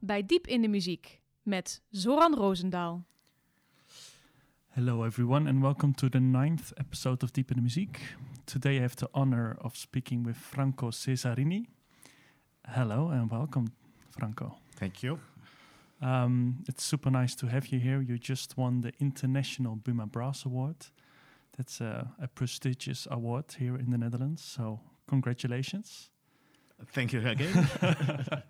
bij Diep in de Muziek met Zoran Roosendaal. Hello, everyone, and welcome to the ninth episode of Deep in the Music. Today I have the honor of speaking with Franco Cesarini. Hello, and welcome, Franco. Thank you. Um, it's super nice to have you here. You just won the International Buma Brass Award. That's a, a prestigious award here in the Netherlands, so congratulations. Thank you again.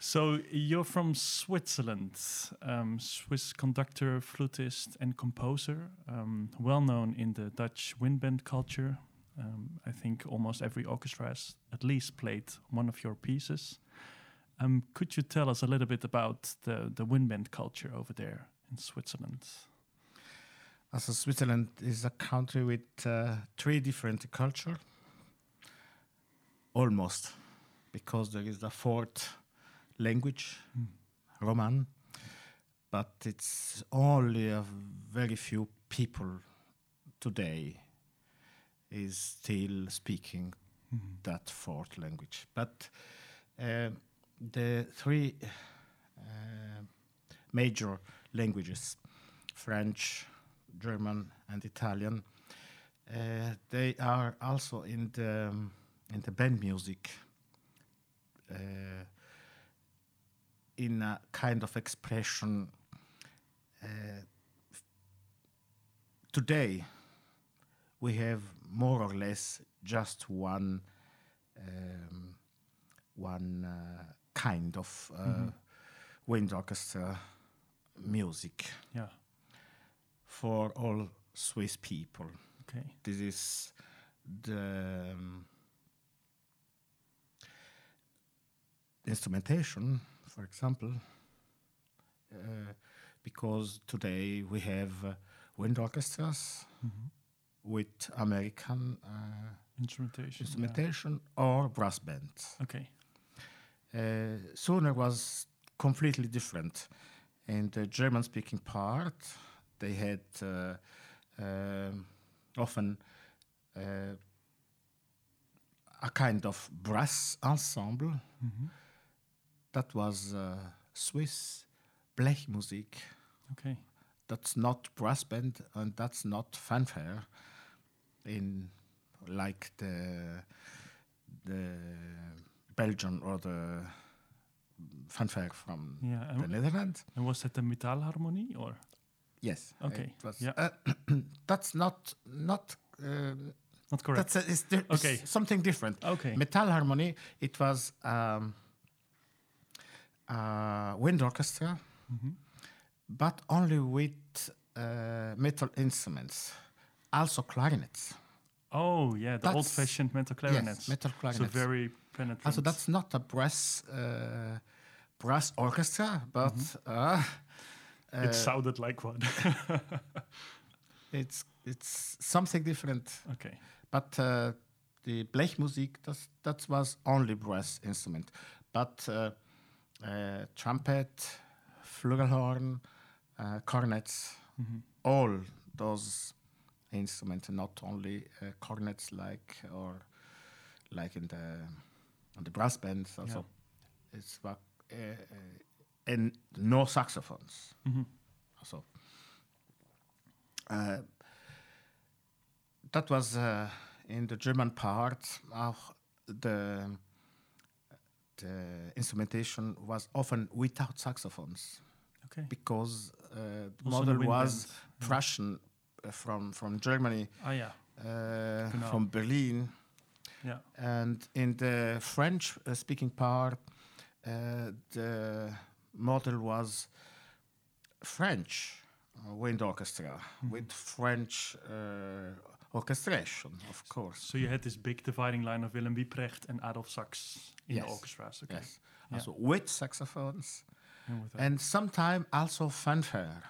So you're from Switzerland, um, Swiss conductor, flutist, and composer, um, well known in the Dutch wind band culture. Um, I think almost every orchestra has at least played one of your pieces. Um, could you tell us a little bit about the, the wind band culture over there in Switzerland? Also, Switzerland is a country with uh, three different culture, almost, because there is a fourth language, Roman, but it's only a very few people today is still speaking that fourth language. But uh, the three uh, major languages, French, German, and Italian, uh, they are also in the um, in the band music. Uh, in a kind of expression uh, today we have more or less just one um, one uh, kind of uh, wind orchestra music Yeah, for all Swiss people. okay. This is the um, instrumentation, for example, uh, because today we have uh, wind orchestras with American uh, Instrumentation. yeah. or brass bands. Okay. Uh, sooner was completely different. In the German-speaking part, they had uh, um often uh, a kind of brass ensemble that was uh, Swiss Blechmusik. Okay. That's not brass band and that's not fanfare in like the the Belgian or the fanfare from Yeah. the And, Netherlands. and was that the Metallharmonie or? Yes. Okay, It was, yeah. uh, that's not not. Uh, Not correct. that's a, it's, Okay. something different. Okay. Metal harmony. It was um, a wind orchestra, Mm-hmm. but only with uh, metal instruments, also clarinets. Oh, yeah, the That's- old-fashioned metal clarinets. Yes, metal clarinets. So very penetrant. Also, that's not a brass uh, brass orchestra, but Mm-hmm. uh, it uh, sounded like one. it's it's something different. okay. But uh, the Blechmusik, das, that was only brass instrument. But uh, uh, trumpet, flugelhorn, uh, cornets, all those instruments, not only uh, cornets like or like in the on the brass bands. Also, it's wa- uh, and no saxophones. Also, uh, that was uh, in the German part. The the instrumentation was often without saxophones Okay. because uh, the model was band, Prussian uh, from from Germany, Ah, yeah. uh, Genau. from Berlin, Yeah. and in the French uh, speaking part, uh, the model was French uh, wind orchestra Mm-hmm. with French uh, orchestration, of course. So you had this big dividing line of Willem Wieprecht and Adolphe Sax in the Yes. orchestras. Okay. Yes, also with saxophones And with and sometimes also fanfare.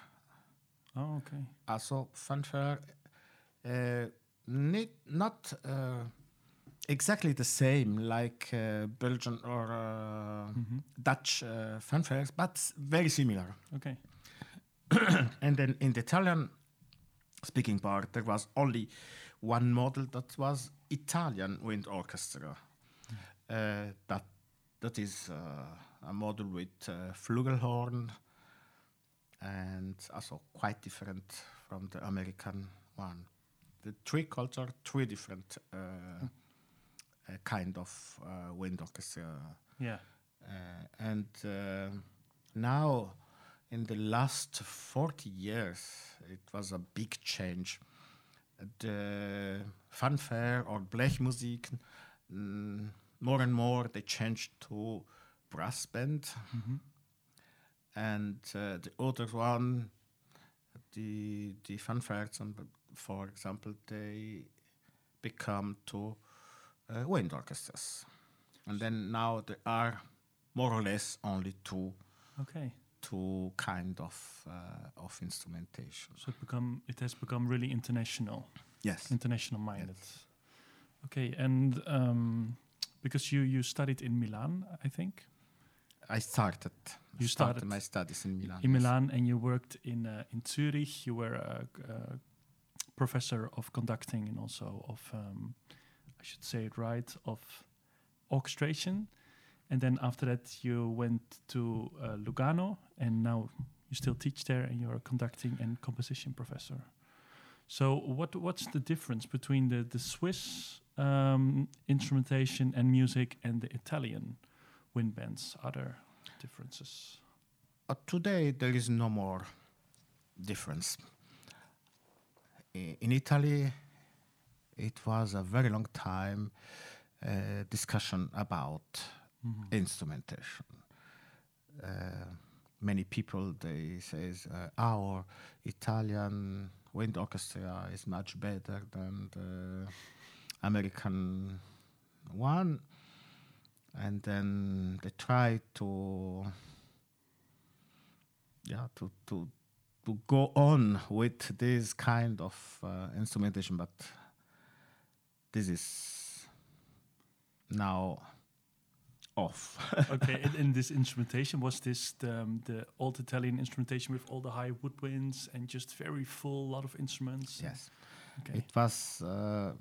oh, okay. Also fanfare, uh, need, not uh, exactly the same like uh, Belgian or uh, Dutch uh, fanfares, but very similar. Okay. And then in the Italian speaking part, there was only one model that was Italian wind orchestra. Uh, that that is uh, a model with uh, flugelhorn, and also quite different from the American one. The three culture, three different uh, uh, kind of uh, wind orchestra. Yeah. And uh, now, in the last 40 years, it was a big change. The fanfare or Blechmusik, mm, more and more they changed to brass band. And uh, the other one, the the fanfares, and for example, they become to uh, wind orchestras. And then now there are more or less only two Okay. Two kind of uh, of instrumentation. So it become it has become really international, Yes. international minded. Okay, and um, because you you studied in Milan, I think I started. You started my studies in Milan. in yes. Milan, and you worked in uh, in Zurich. You were a, a professor of conducting and also of um, I should say it right of orchestration. And then after that, you went to uh, Lugano, and now you still teach there, and you're a conducting and composition professor. So, what what's the difference between the the Swiss um, instrumentation and music and the Italian wind bands? Are there differences? Uh, today there is no more difference. In Italy, it was a very long time uh, discussion about instrumentation. Uh, many people they says uh, our Italian wind orchestra is much better than the American one, and then they try to yeah to to to go on with this kind of uh, instrumentation, but this is now off. okay, in, in this instrumentation, was this the, um, the old Italian instrumentation with all the high woodwinds and just very full lot of instruments? yes, Okay. it was uh,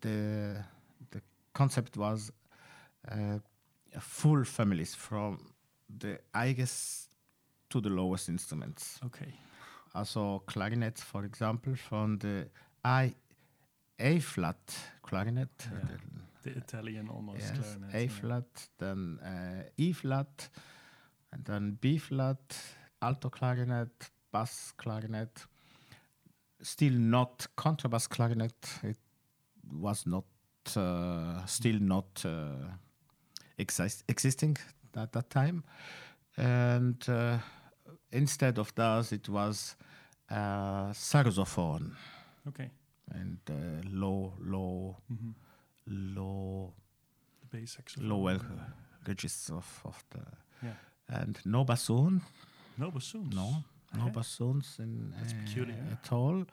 the the concept was uh, full families from the highest to the lowest instruments. okay. Also clarinet, for example, from the I A flat clarinet, Yeah. the The Italian almost yes, clarinet. A yeah. flat, then uh, E flat, and then B flat, alto clarinet, bass clarinet. Still not contrabass clarinet. It was not uh, still not uh, exist- existing at that time, and uh, instead of that, it was uh, saxophone Okay. and uh, low, low, hmm low The bass saxophone. lower and, uh, register of, of the Yeah. and no bassoon No bassoons. no no Okay. bassoons in That's uh, peculiar. at all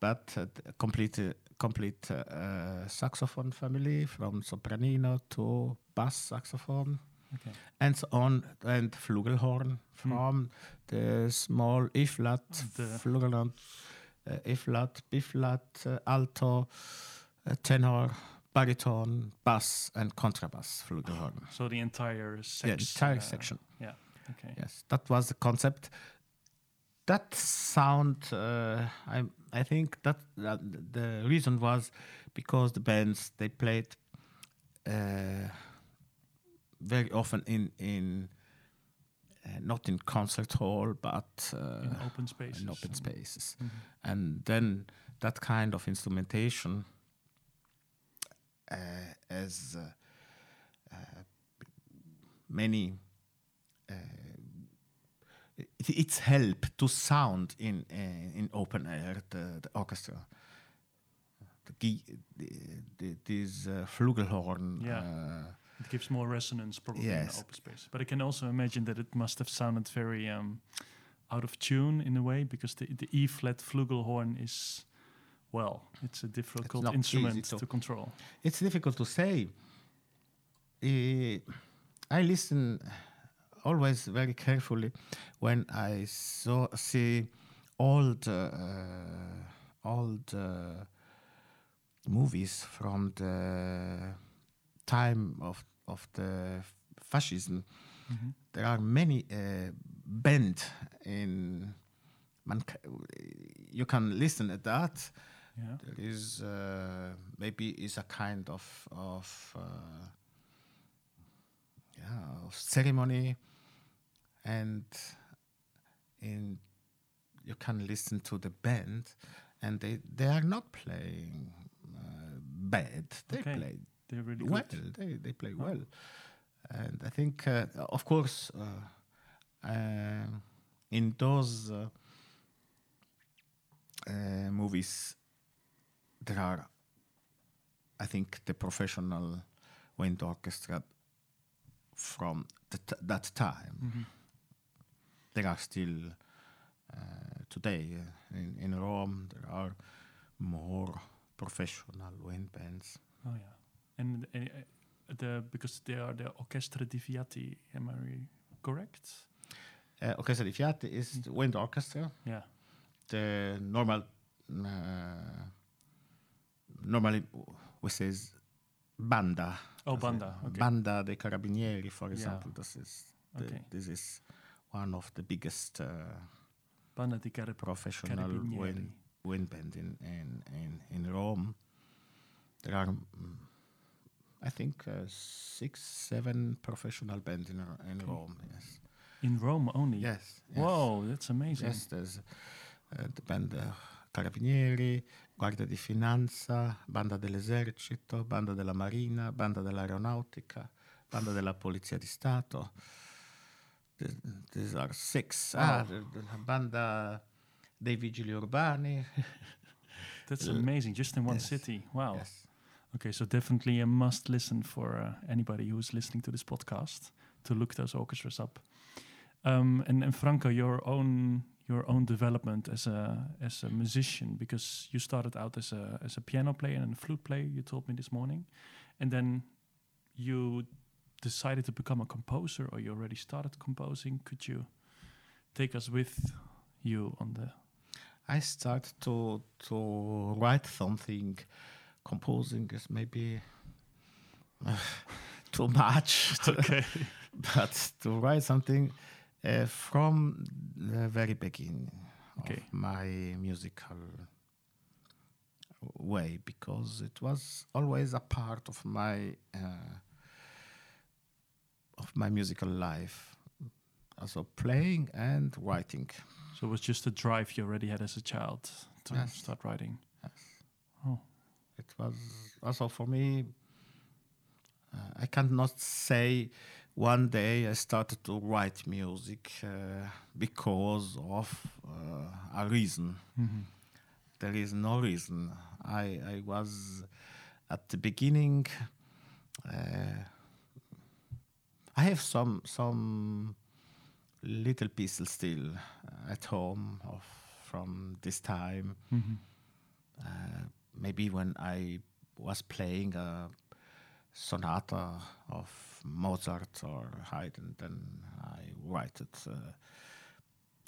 but uh, complete uh, complete uh, saxophone family from sopranino to bass saxophone Okay. and so on and flugelhorn from the small E flat flugelhorn uh, E flat B flat uh, alto uh, tenor baritone bass and contrabass flugelhorn So the entire yeah, section. entire section. Yeah. Okay. Yes, that was the concept. That sound, uh, I I think that, that the reason was because the bands they played uh, very often in in uh, not in concert hall but uh, In open spaces. in open and- spaces, Mhm. and then that kind of instrumentation uh, as uh, uh, many uh, it, it's help to sound in uh, in open air the, the orchestra the, the, this uh, flugelhorn Yeah. uh, It gives more resonance probably in Yes. the open space. But I can also imagine that it must have sounded very um, out of tune in a way because the, the E flat flugelhorn is, well, it's a difficult not instrument to- to control. it's difficult to say. Eh, I listen always very carefully when I saw see old uh, old uh, movies from the time of of the fascism Mhm. there are many uh, in. Man, you can listen at that. Yeah. There is uh, maybe is a kind of of uh, yeah of ceremony, and in you can listen to the band, and they they are not playing uh, bad. They Okay. play They're really well. good. They they play Oh. well, and I think uh, of course uh, uh, in those uh, uh, movies there are, I think, the professional wind orchestra from that time. Mhm. There are still uh, today uh, in, in Rome. There are more professional wind bands. Oh yeah. And uh, uh, the because they are the Orchestra di Fiati, am I re- correct? Uh, Orchestra di Fiati is the wind orchestra. Yeah. The normal, uh, normally we says banda. Oh, banda. Okay. Banda dei Carabinieri, for Yeah. example. This is the, Okay. this is one of the biggest uh, Banda di Carab- professional wind, wind band in, in, in, in Rome. There are, mm, I think, uh, six, seven professional bands in, in Okay. Rome. Yes. In Rome only. Yes. yes. Whoa, that's amazing. Yes, there's uh, the band uh, Carabinieri, Guardia di Finanza, Banda dell'Esercito, Banda della Marina, Banda dell'Aeronautica, Banda della Polizia di Stato. Th- These are six. Ah, the, the Banda dei Vigili Urbani. That's amazing. Just in one yes. city. Wow. Yes. Okay, so definitely a must listen for uh, anybody who's listening to this podcast to look those orchestras up. Um, and, and Franco, your own your own development as a as a musician, because you started out as a as a piano player and a flute player. You told me this morning, and then you decided to become a composer, or you already started composing. Could you take us with you on the? I start to to write something. Composing is maybe too much. Okay. but to write something uh, from the very beginning Okay. of my musical way because it was always a part of my uh, of my musical life also playing and writing So it was just a drive you already had as a child to Yes. start writing. Yes. Oh. it was also for me uh, i cannot say one day i started to write music uh, because of uh, a reason Mhm. there is no reason i i was at the beginning uh, i have some some little pieces still uh, at home of from this time Mhm. uh, maybe when I was playing a sonata of Mozart or Haydn, then I write it uh,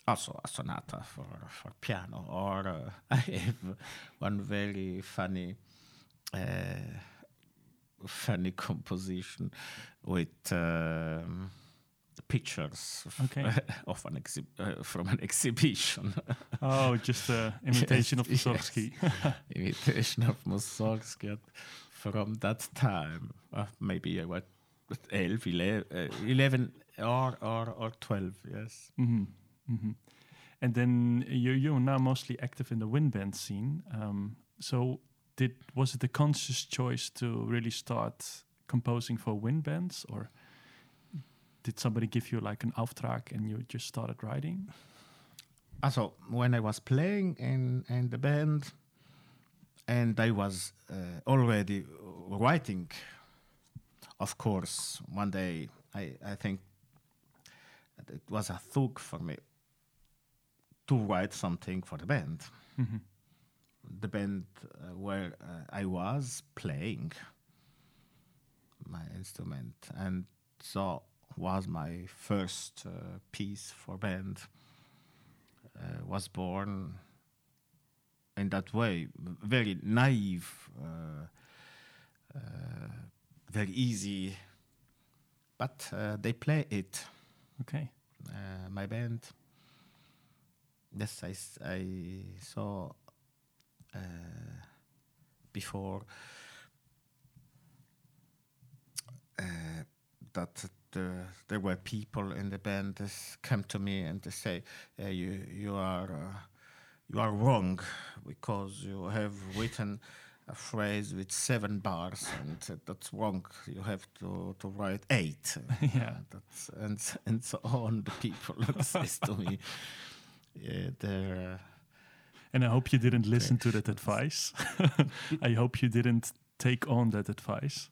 also a sonata for, for piano. Or uh, I have one very funny uh, funny composition with um, pictures of- Okay. of an exhib- uh, from an exhibition. Oh, just an imitation of Yes, Mussorgsky. imitation of Mussorgsky from that time. Uh, maybe I was 11, 11, uh, 11 or, or, or 12, yes. hmm hmm And then you you're now mostly active in the wind band scene. Um, so did was it a conscious choice to really start composing for wind bands, or did somebody give you like an auftrag and you just started writing? Also, when I was playing in, in the band, and I was uh, already writing, of course, one day I, I think it was a thought for me to write something for the band. hmm the band uh, where uh, I was playing my instrument, and so was my first uh, piece for band. Uh, was born in that way, very naive, uh, uh, very easy, but uh, they play it. Okay. Uh, my band. Yes, I, I saw uh, before uh, that the, there were people in the band that come to me and they say, uh, "You you are uh, you are wrong because you have written." A phrase with seven bars, and that's wrong. You have to, to write eight. Yeah. That's, and and so on. The people that says to me, yeah, they're. Uh, And I hope you didn't listen to that advice. I hope you didn't take on that advice.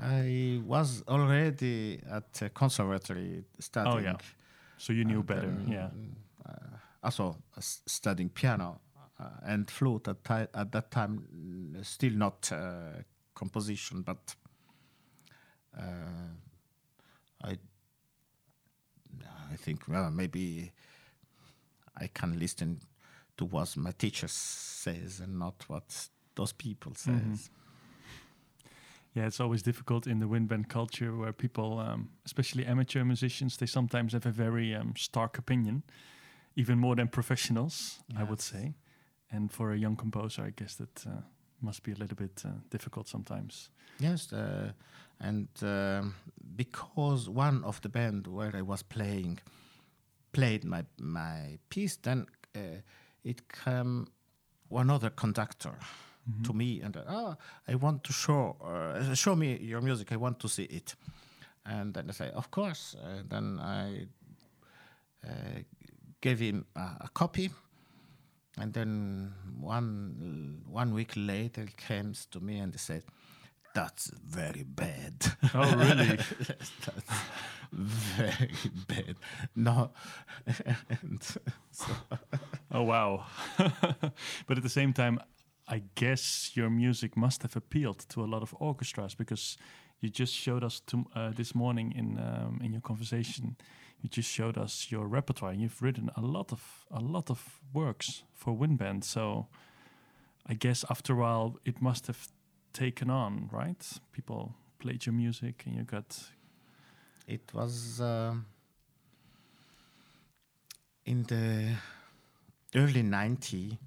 I was already at a conservatory studying. Oh, yeah. So you knew better. then, yeah. Uh, also uh, studying piano and flute at, at that time. Still not uh, composition, but uh, I. I think well maybe I can listen to what my teacher says and not what those people says. Mhm. Yeah, it's always difficult in the wind band culture where people, um, especially amateur musicians, they sometimes have a very um, stark opinion, even more than professionals, I would Yes. say. And for a young composer, I guess that uh, must be a little bit uh, difficult sometimes. Yes, uh, and um, because one of the band where I was playing played my my piece, then uh, it came one other conductor to me and uh, ah, I want to show uh, show me your music. I want to see it, and then I say, of course. Then I uh, gave him a copy. And then one one week later, he comes to me and he said, "That's very bad." Oh, really? Yes, that's very bad. No, and so, Oh, wow. but at the same time, I guess your music must have appealed to a lot of orchestras because you just showed us to, uh, this morning in um, in your conversation. You just showed us your repertoire. And you've written a lot of a lot of works for wind band. So I guess after a while, it must have taken on, right? People played your music, and you got it was um in the early 90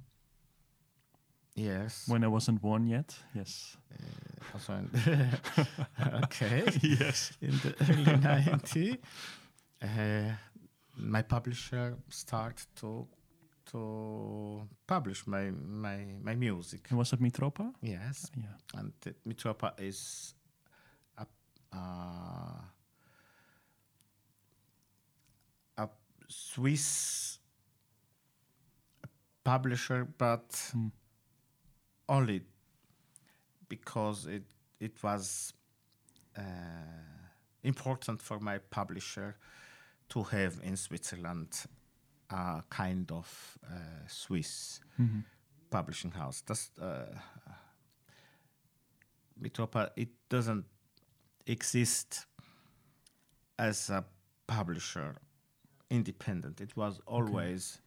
Yes. when I wasn't born yet. Yes. Uh, also in- okay. yes. in the early 90 uh, my publisher started to to publish my my my music And was it Mitropa? yes Yeah. and uh, Mitropa is a uh, a Swiss publisher but Hmm. only because it it was uh, important for my publisher to have in Switzerland a kind of uh, Swiss Mhm. publishing house. That's uh, Mitropa. It doesn't exist as a publisher, independent. It was always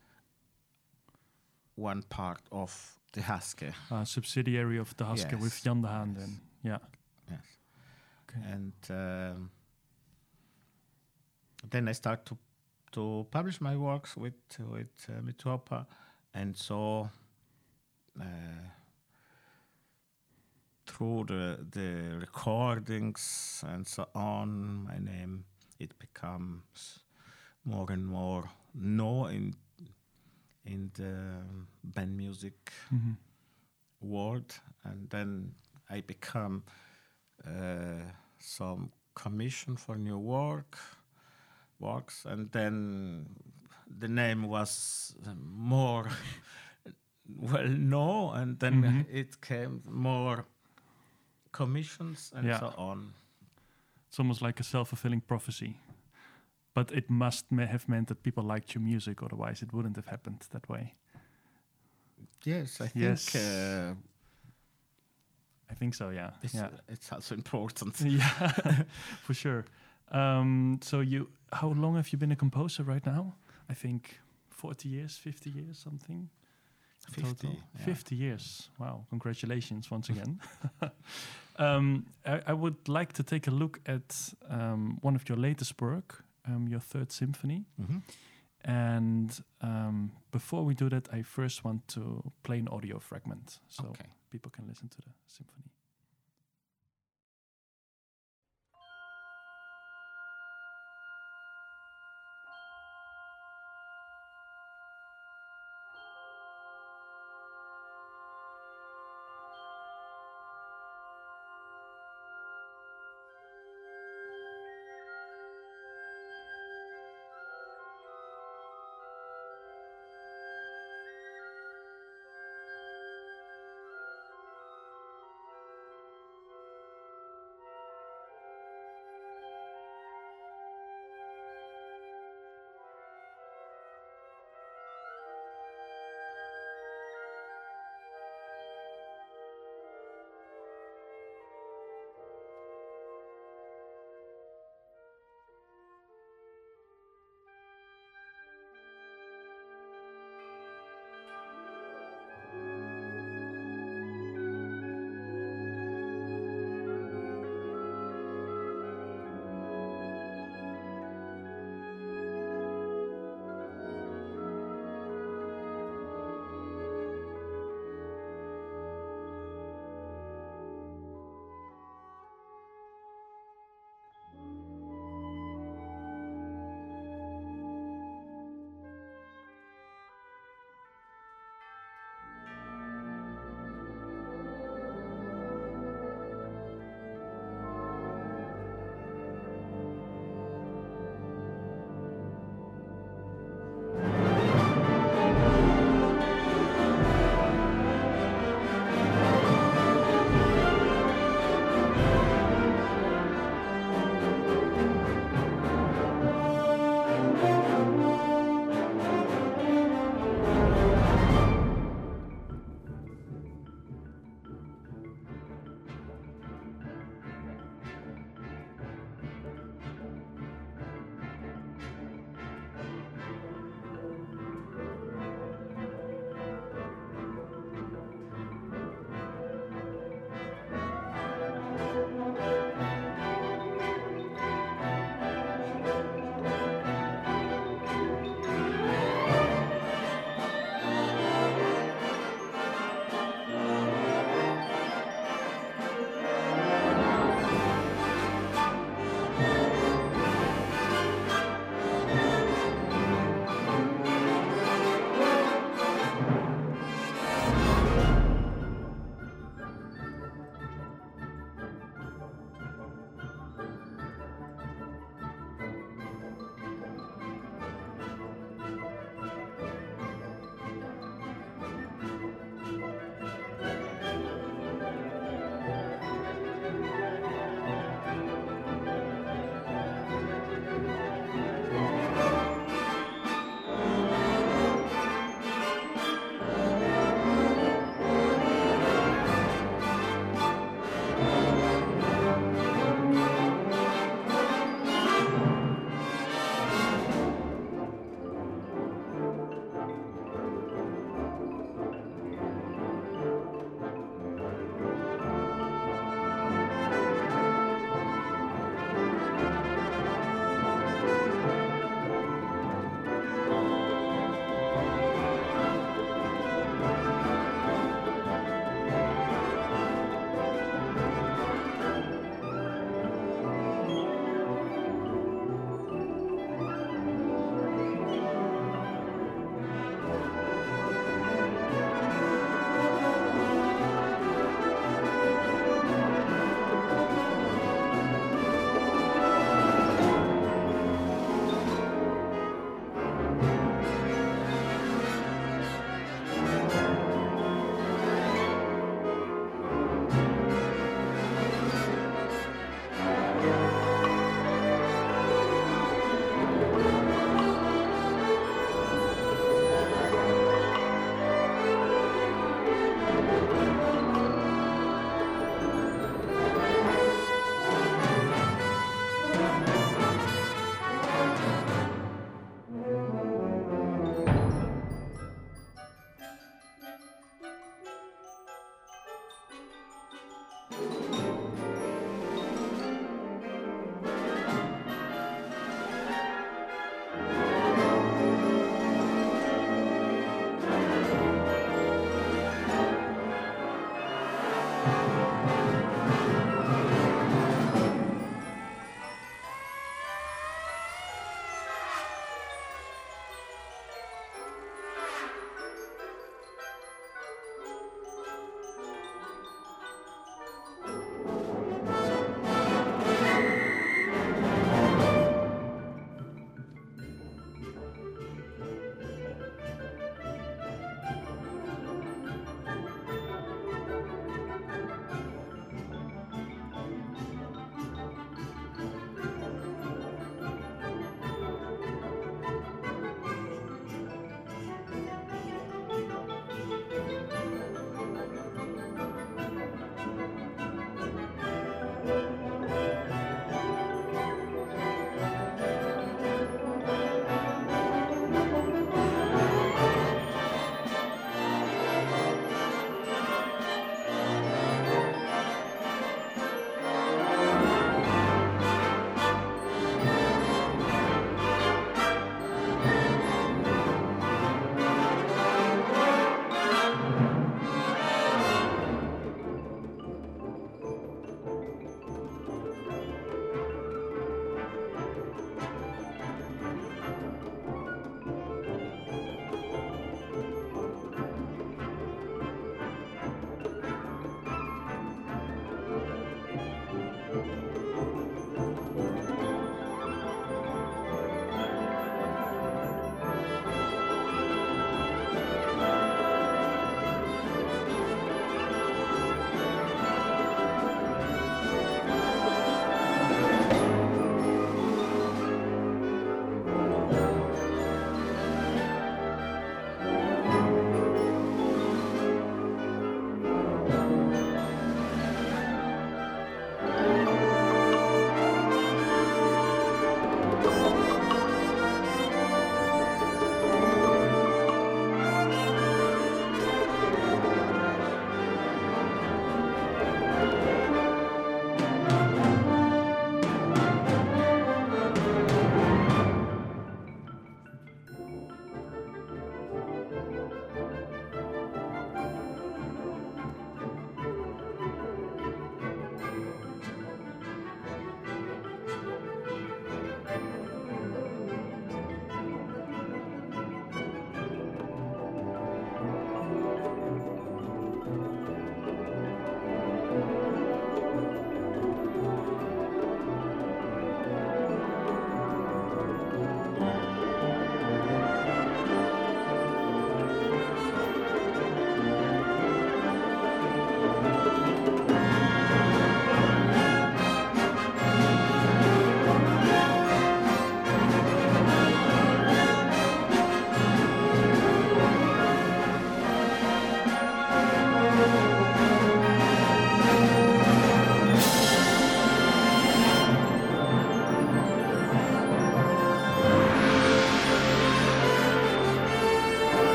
one part of the Haske. a subsidiary of the with Yes, Jan de Haan yes. then. Yeah. Yes. Okay. and um, then I start to to publish my works with with uh, Mitropa, and so uh, through the the recordings and so on, my name it becomes more and more known in in the band music Mhm. world, and then I become uh, some commission for new work works, and then the name was more well known, and then Mhm. it came more commissions and Yeah. so on. It's almost like a self fulfilling prophecy. But it must have meant that people liked your music, otherwise, it wouldn't have happened that way. Yes, I Yes. think uh, I think so, yeah. it's, yeah. it's also important. yeah, for sure. Um, so, you, how long have you been a composer right now? I think 40 years, 50 years, something. 50. total. yeah. 50 years. Wow, congratulations once again. um, I, I would like to take a look at um, one of your latest work, um, your third symphony. Mhm. And um, before we do that, I first want to play an audio fragment so Okay. people can listen to the symphony.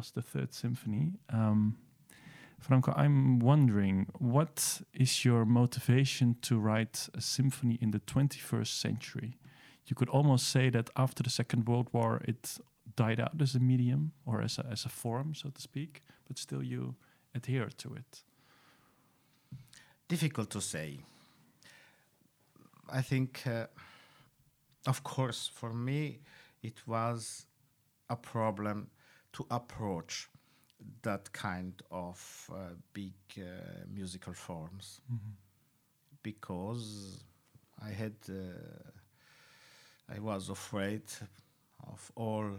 Was the third symphony. Um, Franco, I'm wondering what is your motivation to write a symphony in the 21st century? You could almost say that after the Second World War, it died out as a medium or as a, as a form, so to speak, but still you adhere to it. Difficult to say. I think, uh, of course, for me, it was a problem to approach that kind of uh, big uh, musical forms Mm-hmm. because I had uh, I was afraid of all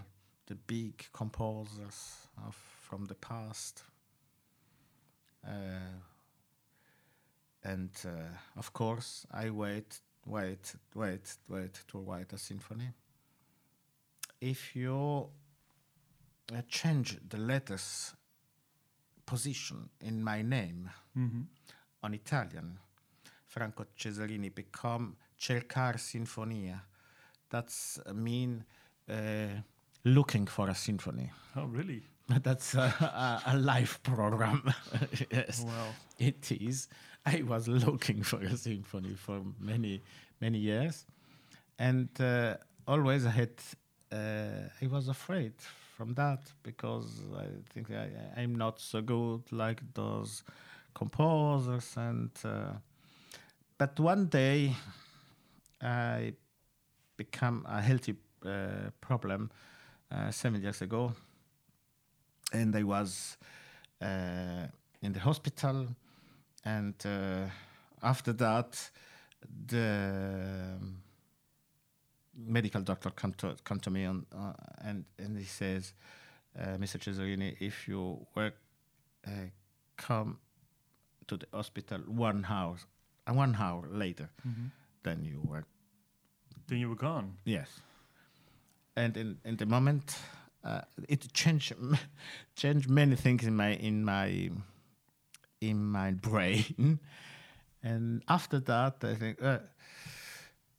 the big composers of from the past. Uh, and uh, of course, I wait, wait, wait, wait to write a symphony. If you uh, change the letters position in my name hmm on Italian, Franco Cesarini become Cercar Sinfonia. That's uh, mean uh, looking for a symphony. Oh, really? That's a, a, a live program. yes, Wow. it is. I was looking for a symphony for many, many years, and uh, always I had. Uh, I was afraid from that because I think I, I'm not so good like those composers, and uh, but one day I become a healthy uh, problem uh, seven years ago, and I was uh, in the hospital, and uh, after that, the um, medical doctor come to come to me on, uh, and and he says, uh, Mr. Cesarini, if you work, uh, come to the hospital one hour, uh, one hour later, hmm then you work Then you were gone. Yes. And in, in the moment, uh, it changed changed many things in my in my in my brain. And after that, I think uh,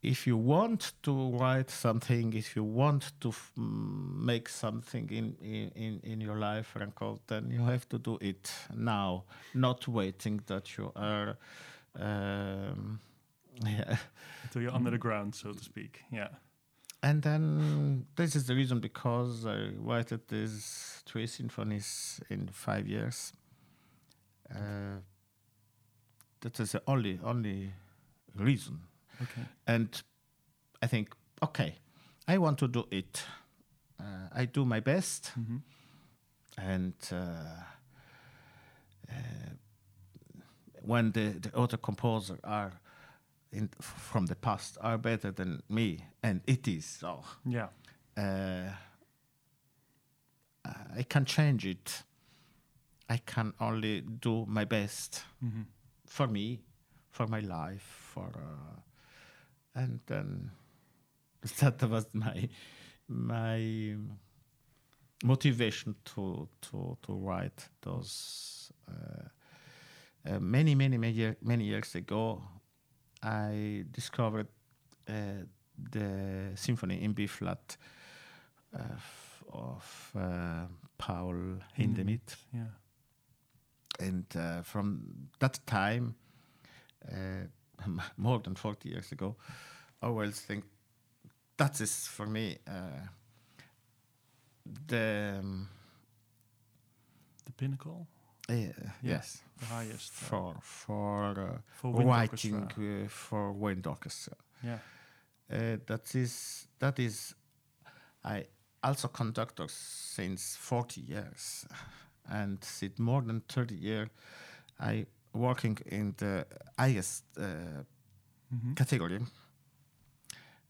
if you want to write something, if you want to f- make something in, in, in, in your life, Franco, then you have to do it now, not waiting that you are. Um, yeah. Until you're under the ground, so to speak. Yeah. And then this is the reason because I wrote these three symphonies in five years. Uh, that is the only only reason. Okay. And I think, okay, I want to do it. Uh, I do my best, hmm and uh, uh, when the the other composer are in, from the past are better than me, and it is so. Yeah. uh, I can change it. I can only do my best hmm for me, for my life, for uh, and then that was my my motivation to to to write those. Uh, uh, many many many, many years ago, I discovered uh, the symphony in B flat uh, of uh, Paul Hindemith Yeah. and uh, from that time, uh, more than 40 years ago, I always think that is for me uh, the um, The pinnacle, uh, yes the highest. uh, for for uh, for wind writing orchestra. uh, for wind orchestra. Yeah. Uh, that is that is I also conductor since 40 years and since more than 30 years I working in the highest uh, hmm category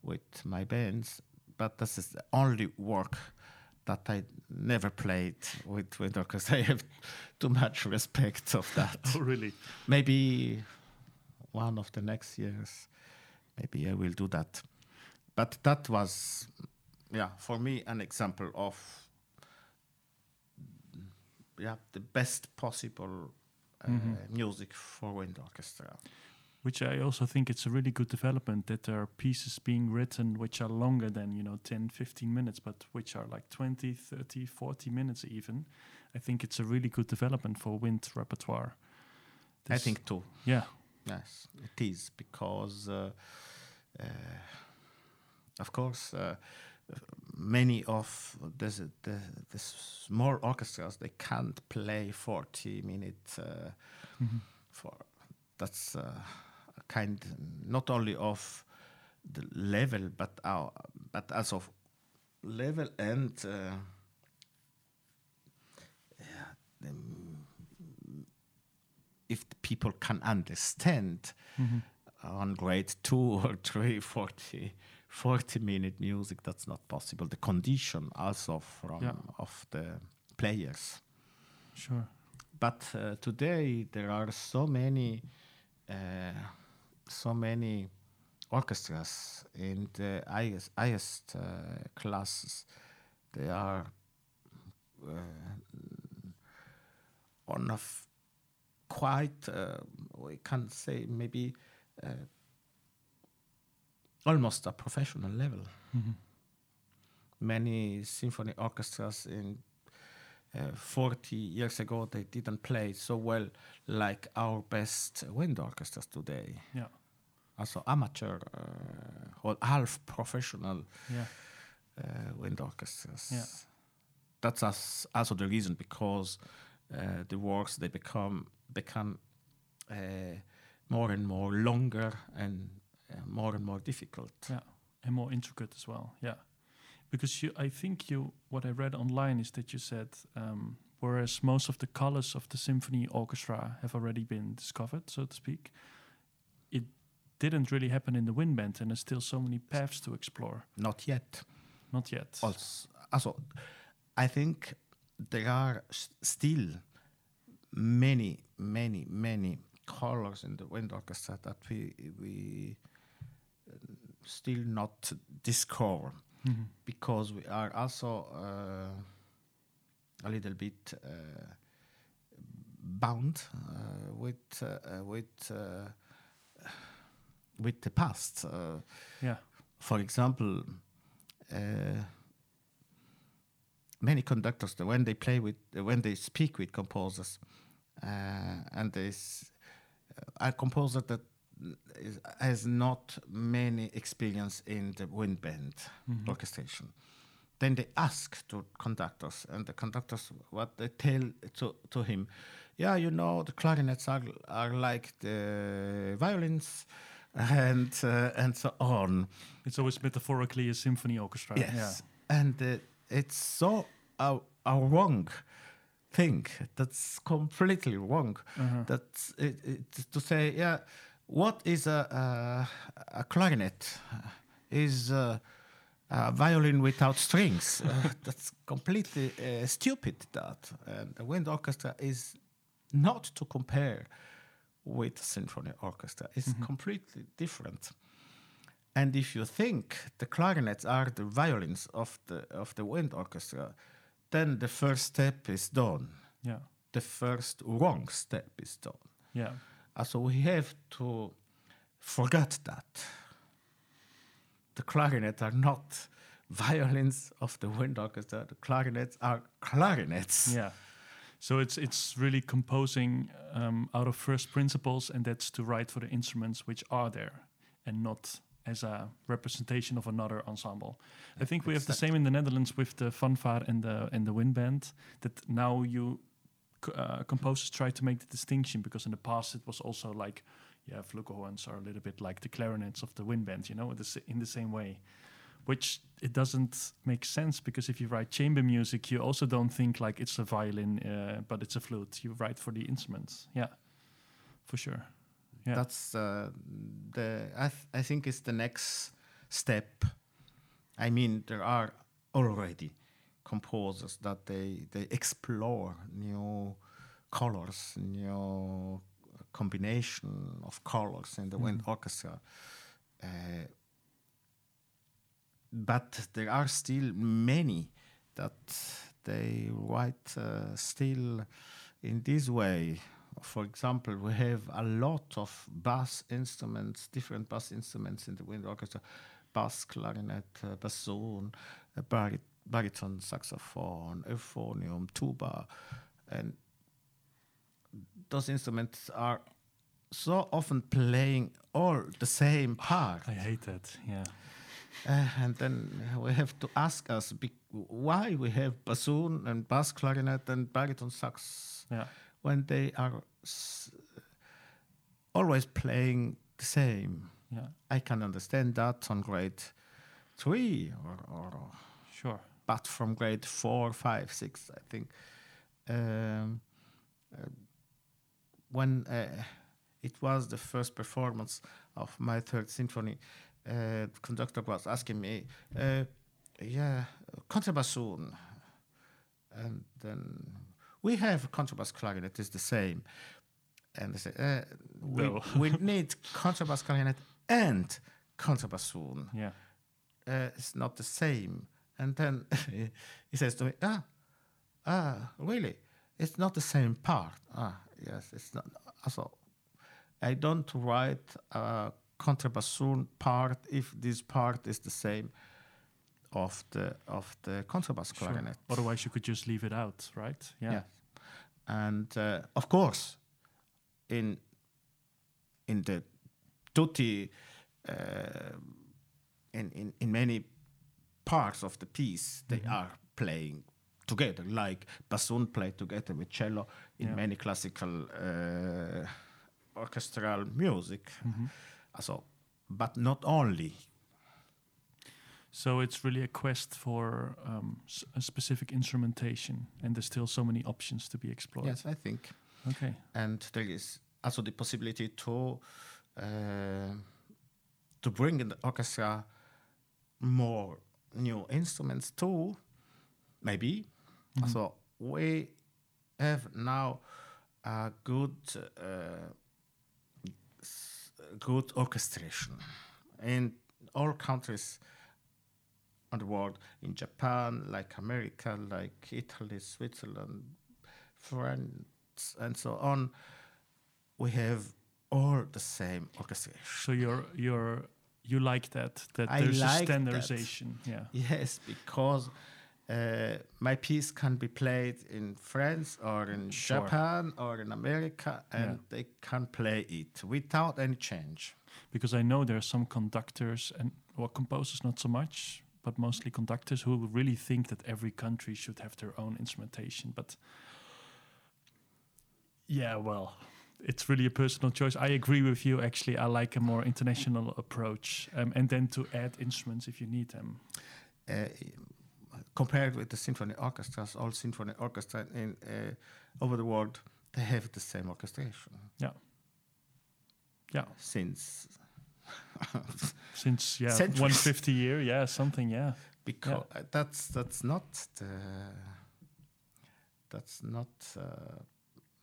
with my bands but this is the only work that I never played with wind orchestra. I have too much respect of that. Oh, really? maybe one of the next years maybe i will do that but that was yeah for me an example of yeah the best possible Mhm. music for wind orchestra Which I also think it's a really good development that there are pieces being written which are longer than, you know, 10, 15 minutes, but which are like 20, 30, 40 minutes even. I think it's a really good development for wind repertoire. i think too Yeah. yes it is because uh, uh, of course uh, many of the, the, the small orchestras they can't play 40 minutes uh, Mhm. for that's uh, a kind not only of the level but our but also of level and uh, yeah, the, if the people can understand Mhm. on grade two or three 40 40 minute music that's not possible the condition also from Yeah. of the players Sure. but uh, today there are so many uh, so many orchestras in the highest, highest uh, classes they are uh, on a f- quite uh, we can say maybe uh, almost a professional level Mhm. many symphony orchestras in uh, 40 years ago they didn't play so well like our best wind orchestras today Yeah. also amateur uh, or half professional Yeah. uh, wind orchestras Yeah. that's as, also the reason because uh, the works they become become uh, more and more longer and more and more difficult Yeah. and more intricate as well. Yeah, because you, I think you, what I read online is that you said, um, whereas most of the colors of the symphony orchestra have already been discovered, so to speak, it didn't really happen in the wind band, and there's still so many paths to explore. not yet Not yet. also, also I think there are s- still many, many, many colors in the wind orchestra that we we uh, still not discover Mhm. because we are also uh, a little bit uh, bound uh, with uh, with uh, with the past. Uh, Yeah. for example, uh, many conductors when they play with when they speak with composers uh, and this uh, a composer that has not many experience in the wind band Mhm. orchestration then they ask to conductors and the conductors what they tell to, to him yeah you know the clarinets are, are like the violins and uh, and so on It's always metaphorically a symphony orchestra. Yes, and uh, it's so a, a wrong thing. That's completely wrong. Uh-huh. That's it, it, to say, yeah, what is a a, a clarinet? Is uh, a violin without strings? Uh, that's completely uh, stupid. That and the wind orchestra is not to compare with a symphony orchestra. It's Mhm. completely different. And if you think the clarinets are the violins of the of the wind orchestra, then the first step is done. Yeah. The first wrong step is done. Yeah. So we have to forget that. The clarinets are not violins of the wind orchestra. The clarinets are clarinets. Yeah. So it's it's really composing um, out of first principles, and that's to write for the instruments which are there, and not as a representation of another ensemble. I think we have the same in the Netherlands with the fanfare and the and the wind band. That now you uh, composers try to make the distinction because in the past it was also like, yeah, flugelhorns are a little bit like the clarinets of the wind band, you know, in the same way which it doesn't make sense because if you write chamber music, you also don't think like it's a violin, uh, but it's a flute. You write for the instruments. Yeah, for sure. Yeah. That's uh, the I, th- I think it's the next step. I mean, there are already composers that they they explore new colors, new combination of colors in the wind Mhm. orchestra. Uh, but there are still many that they write uh, still in this way. For example, we have a lot of bass instruments, different bass instruments in the wind orchestra, bass, clarinet, uh, bassoon, uh, bari- baritone, saxophone, euphonium, tuba, and those instruments are so often playing all the same part. I hate that. Yeah. Uh, and then we have to ask us be- why we have bassoon and bass clarinet and baritone sax Yeah. when they are s- always playing the same. Yeah. I can understand that on grade three or, or Sure. But from grade four, five, six, I think. Um, uh, when uh, it was the first performance of my third symphony, uh, the conductor was asking me, uh, "Yeah, contrabassoon," and then we have contrabass clarinet is the same, and they say uh, we, No. we need contrabass clarinet and contrabassoon. Yeah. Uh, it's not the same. And then he says to me, ah, ah, really? It's not the same part. Ah, yes, it's not. So I don't write a contrabassoon part if this part is the same of the of the contrabass Sure. clarinet. Otherwise, you could just leave it out, right? Yeah. Yes. And uh, of course, in in the tutti, uh, in, in in many parts of the piece, they Mm-hmm. are playing together, like bassoon played together with cello in Yeah. many classical uh, orchestral music. Mm-hmm. So, but not only. So it's really a quest for um, a specific instrumentation, and there's still so many options to be explored. Yes, I think. Okay. and there is also the possibility to uh, to bring in the orchestra more new instruments too. Maybe. So we have now a good uh, good orchestration in all countries on the world in Japan, like America, like Italy, Switzerland, France, and so on. We have all the same orchestration. So you're you're you like that that I there's a like that. standardization. Yeah. Yes, because uh, my piece can be played in France or in Sure. Japan or in America, and Yeah. they can play it without any change. because I know there are some conductors and well composers not so much, but mostly conductors who really think that every country should have their own instrumentation. But yeah, well, it's really a personal choice. I agree with you. Actually, I like a more international approach, um, and then to add instruments if you need them. Uh, compared with the symphony orchestras, all symphony orchestras in uh, over the world, they have the same orchestration Yeah, yeah. since Since yeah, Centuries. 150 year, yeah, something, yeah. because uh, that's that's not the that's not uh,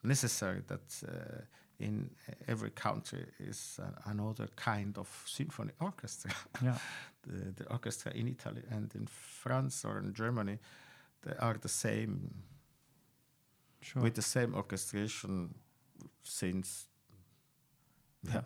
necessary that uh, in every country is uh, another kind of symphony orchestra Yeah, the, the orchestra in Italy and in France or in Germany they are the same sure. with the same orchestration since Yeah.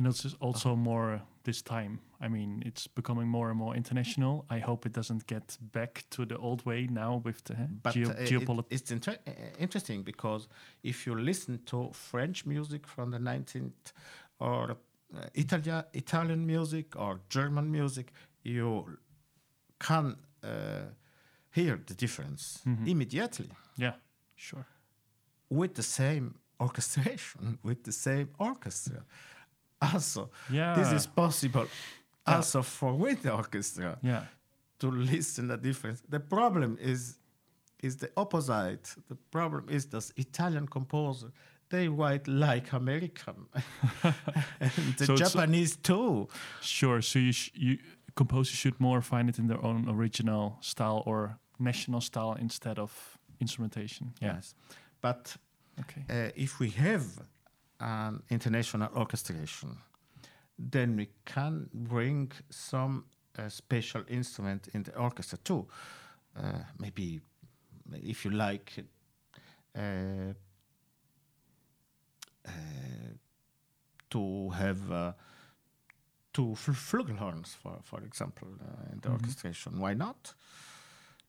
And it's also more this time. I mean, it's becoming more and more international. I hope it doesn't get back to the old way now with the But geo- uh, it- geopolitics. it's inter- interesting because if you listen to French music from the 19th or uh, Italia, Italian music or German music, you can uh, hear the difference Mhm. immediately Yeah, sure. with the same orchestration, with the same orchestra. Also, Yeah. this is possible Yeah. also for with the orchestra. yeah. to listen the difference. The problem is is the opposite. The problem is this Italian composer they write like American, and the So Japanese too. Sure. So you, sh- you composers should more find it in their own original style or national style instead of instrumentation. Yeah. Yes, but Okay. uh, if we have an international orchestration, then we can bring some uh, special instrument in the orchestra too. Uh, maybe, if you like, uh, uh, to have uh, two fl- flugelhorns, for for example, uh, in the Mhm. orchestration. Why not?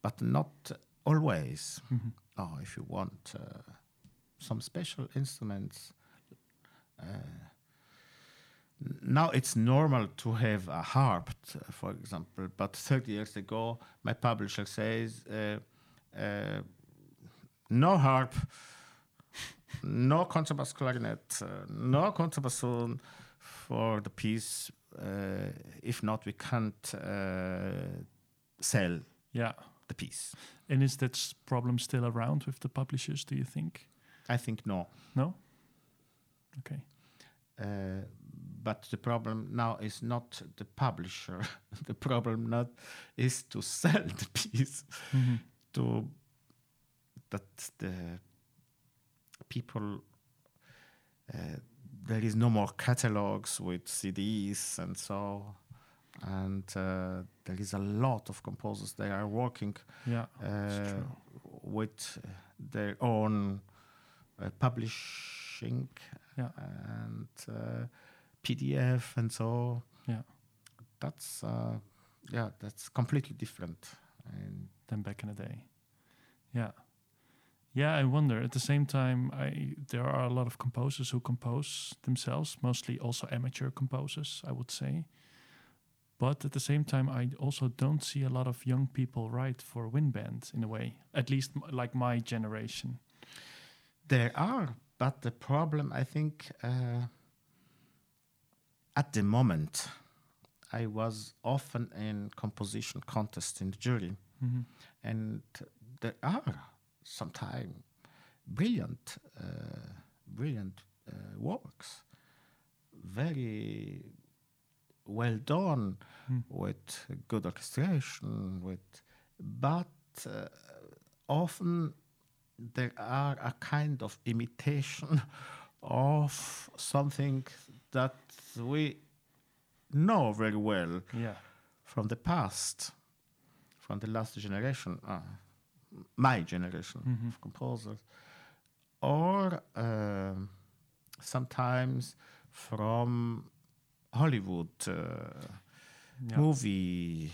But not always. Mhm. Oh, if you want uh, some special instruments. Uh, now it's normal to have a harp, for example, but 30 years ago, my publisher says uh, uh, no harp, no contrabass clarinet, no contrabassoon for the piece. Uh, if not, we can't uh, sell Yeah. the piece. And is that problem still around with the publishers? Do you think? I think no. No. Okay. Uh, but the problem now is not the publisher. the problem not is to sell the piece Mhm. to that the people uh, there is no more catalogs with CDs and so, and uh, there is a lot of composers they are working Yeah. uh, with their own uh, publishing Yeah. and uh, PDF and so. Yeah. That's uh, yeah, that's completely different. And than back in the day. Yeah. Yeah, I wonder. At the same time, I there are a lot of composers who compose themselves, mostly also amateur composers, I would say. But at the same time, I also don't see a lot of young people write for wind band in a way. At least m- like my generation. There are, but the problem, I think, uh, at the moment, I was often in composition contest in the jury, Mhm. and there are sometimes brilliant, uh, brilliant uh, works, very well done, Mm. with good orchestration, with, but uh, often there are a kind of imitation of something that we know very well Yeah. from the past, from the last generation, uh, my generation Mhm. of composers, or um sometimes from Hollywood uh, Yeah. movie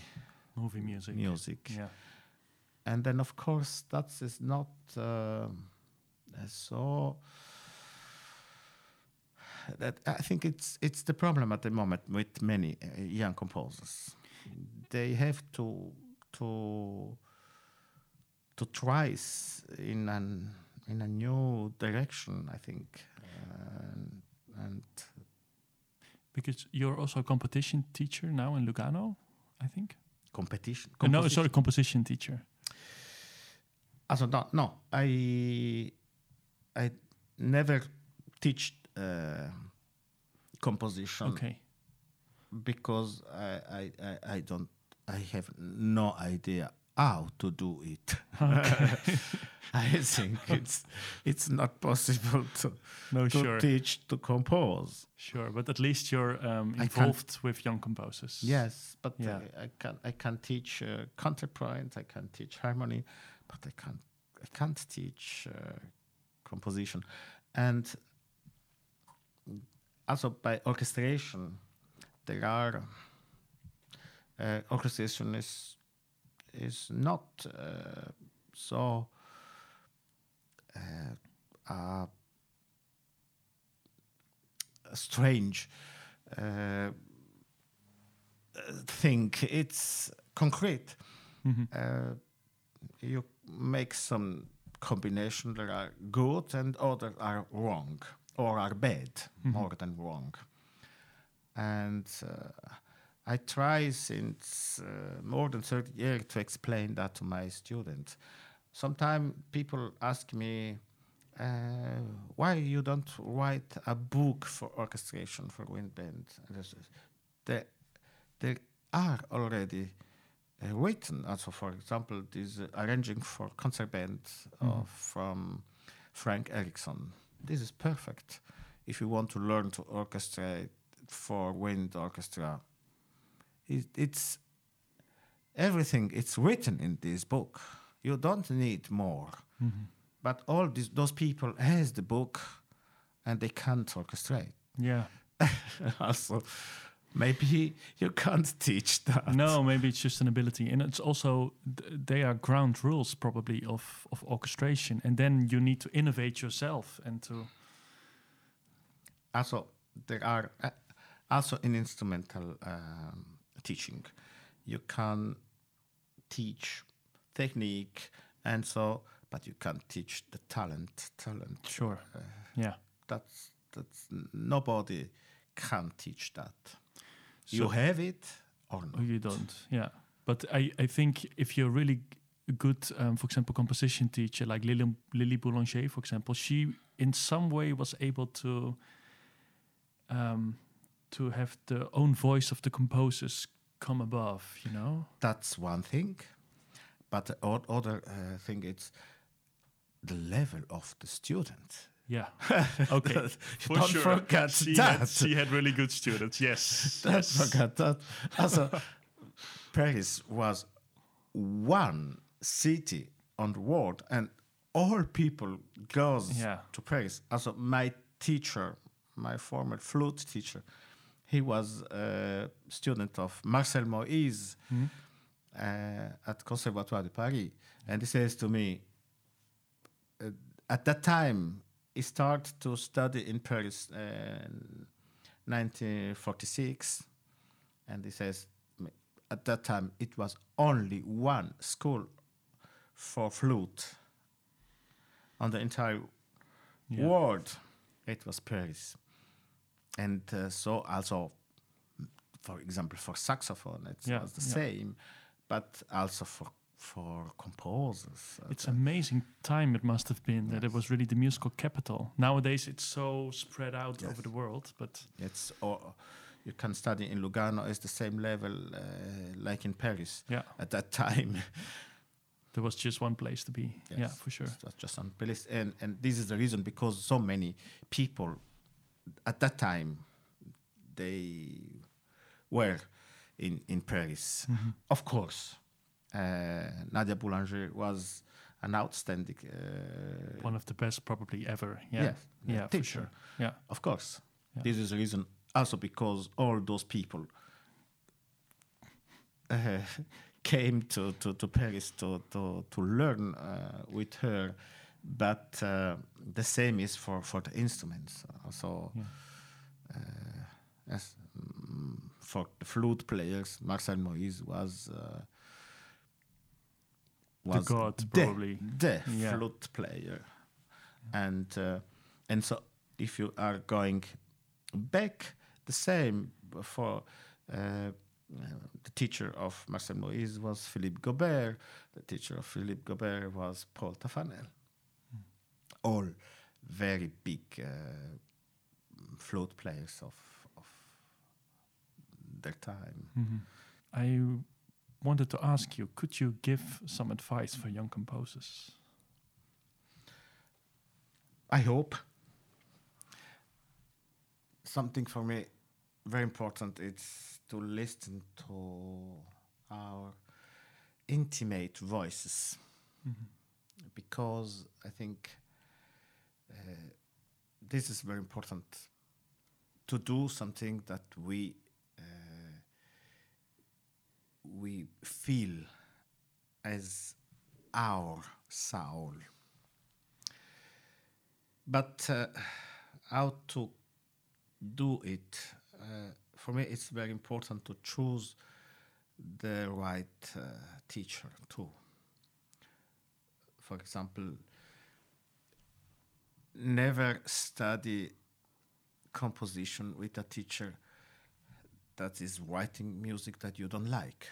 Movie music. music. Yeah. And then of course that is not uh, so that I think it's it's the problem at the moment with many uh, young composers. They have to to to try in an in a new direction. I think, and, and Because you're also a competition teacher now in Lugano, I think. competition. Uh, no, sorry, composition teacher. Also, no, no, I I never teach uh, composition Okay. because I, I, I, I don't I have no idea how to do it. I think it's it's not possible to, No, to sure. teach to compose. Sure, but at least you're um, involved with young composers. Yes, but Yeah. uh, I can I can teach uh, counterpoint. I can teach harmony, but I can't I can't teach uh, composition, and also by orchestration, there are uh, orchestration is is not uh, so. Uh, uh, strange uh, thing. It's concrete. Mhm. Uh, you make some combination that are good and others are wrong or are bad, Mhm. more than wrong. And uh, I try since uh, more than 30 years to explain that to my students. Sometimes people ask me, uh, why you don't write a book for orchestration for wind band? And I say, There, there are already written. Also, for example, this uh, arranging for concert band of, from Frank Erickson. This is perfect if you want to learn to orchestrate for wind orchestra. It, it's everything. It's written in this book. You don't need more. Mhm. But all these, those people has the book, and they can't orchestrate. Yeah. also, maybe you can't teach that. No, maybe it's just an ability, and it's also th- they are ground rules probably of of orchestration, and then you need to innovate yourself and to Also, there are uh, also in instrumental um, teaching, you can teach technique and so, but you can't teach the talent. Talent. sure. Uh, Yeah. that's that's nobody can teach that. So you have it or not. you don't. Yeah. But I I think if you're really good, um, for example, composition teacher like Lily Lily Boulanger, for example, she in some way was able to um, to have the own voice of the composers come above. You know. That's one thing. But the other uh, thing is the level of the student. Yeah. Okay. For don't sure. forget she that. Had, she had really good students. Yes. Don't yes. forget that. Also, Paris was one city on the world, and all people goes Yeah. to Paris. Also, my teacher, my former flute teacher, he was a student of Marcel Moyse uh, at Conservatoire de Paris, and he says to me, uh, at that time, he started to study in Paris uh, 1946, and he says, at that time, it was only one school for flute on the entire Yeah. world. It was Paris. And uh, so also, for example, for saxophone, it Yeah, was the yeah. same, but also for for composers. It's amazing time it must have been that it was really the musical capital. Nowadays it's so spread out over the world, but It's or you can study in Lugano is the same level uh, like in Paris yeah, at that time. there was just one place to be. Yeah, for sure. Was just on place, and and this is the reason because so many people at that time they were in in Paris. Mm-hmm. Of course, Nadia Boulanger was an outstanding. Uh, One of the best probably ever. Yeah. Yes, Yeah, for teacher. sure. Yeah. Of course. Yeah. This is the reason also because all those people uh, came to, to, to Paris to, to, to learn uh, with her. But uh, the same is for, for the instruments. Uh, so, Yeah. uh, yes, mm, for the flute players, Marcel Moyse was. Uh, was god, probably. the Yeah. flute player, and uh, and so if you are going back, the same for uh, the teacher of Marcel Moyse was Philippe Gaubert. The teacher of Philippe Gaubert was Paul Taffanel. All very big uh, flute players of of their time. Mhm. I wanted to ask you, could you give some advice for young composers? I hope. Something for me very important is to listen to our intimate voices. Because I think uh, this is very important to do something that we we feel as our soul. But uh, how to do it? Uh, for me it's very important to choose the right uh, teacher too. For example never study composition with a teacher that is writing music that you don't like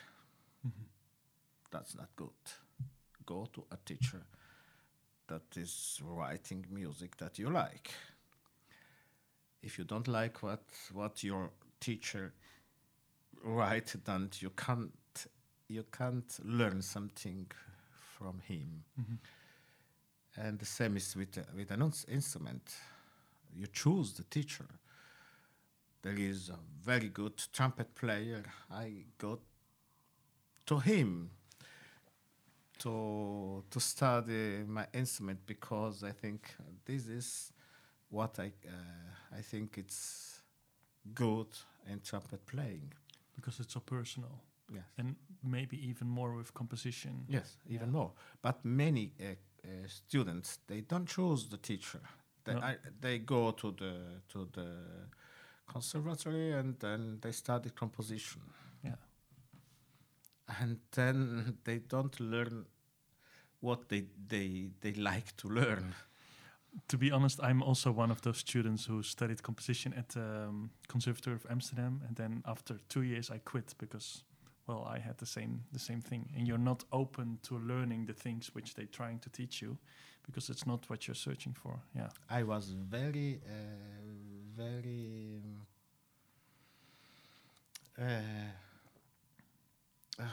that's not good go to a teacher that is writing music that you like. If you don't like what what your teacher write, then you can't you can't learn something from him. And the same is with uh, with an ins- instrument. You choose the teacher. There is a very good trumpet player. I go to him to to study my instrument because I think this is what I uh, I think it's good in trumpet playing. Because it's so personal. Yes. And maybe even more with composition. Yes, even Yeah. more. But many uh, uh, students they don't choose the teacher. They No. I, they go to the to the conservatory and then they study composition. Yeah. and then they don't learn what they they they like to learn. To be honest, I'm also one of those students who studied composition at the um, Conservatory of Amsterdam, and then after two years I quit because, well, I had the same the same thing, and you're not open to learning the things which they're trying to teach you, because it's not what you're searching for. Yeah. I was very uh, very um, uh, uh,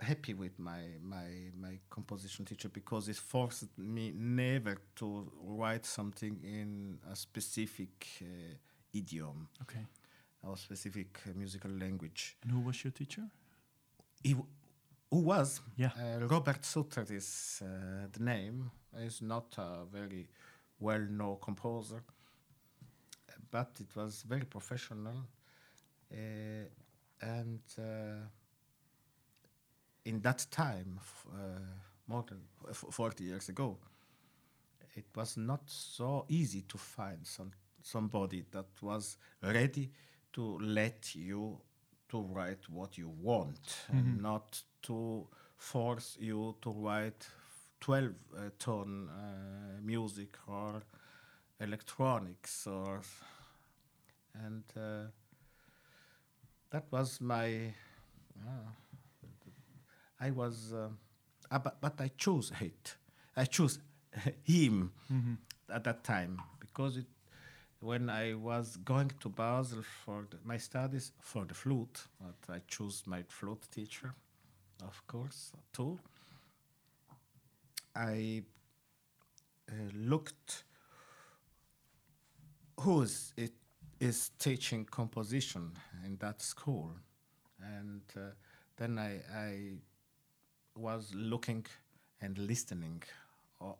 happy with my my my composition teacher because it forced me never to write something in a specific uh, idiom Okay. or specific uh, musical language. And who was your teacher? He, w- who was Yeah. uh, Robert Suter is uh, the name. Is not a very well-known composer, but it was very professional, uh, and uh, in that time, f- uh, more than f- forty years ago, it was not so easy to find some somebody that was ready to let you to write what you want and not to force you to write 12 uh, tone uh, music or electronics or and uh, that was my uh, I was uh, uh, but, but I chose it I chose him at that time because it when I was going to Basel for the, my studies for the flute, but I chose my flute teacher, of course, too. I uh, looked who is it is teaching composition in that school, and uh, then I, I was looking and listening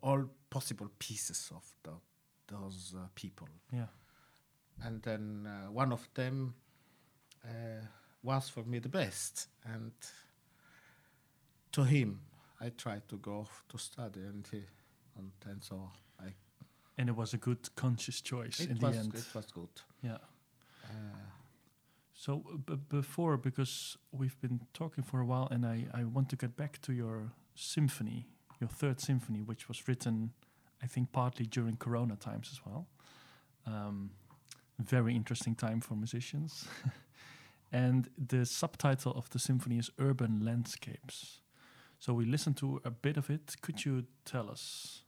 all possible pieces of the, those uh, people. Yeah. and then uh, one of them uh, was for me the best. And to him i tried to go to study and he and, and so And it was a good conscious choice it in was the end. it was good Yeah. uh, So b- before, because we've been talking for a while, and I, I want to get back to your symphony, your third symphony, which was written, I think, partly during Corona times as well. Um, very interesting time for musicians. and the subtitle of the symphony is Urban Landscapes. So we listened to a bit of it. Could you tell us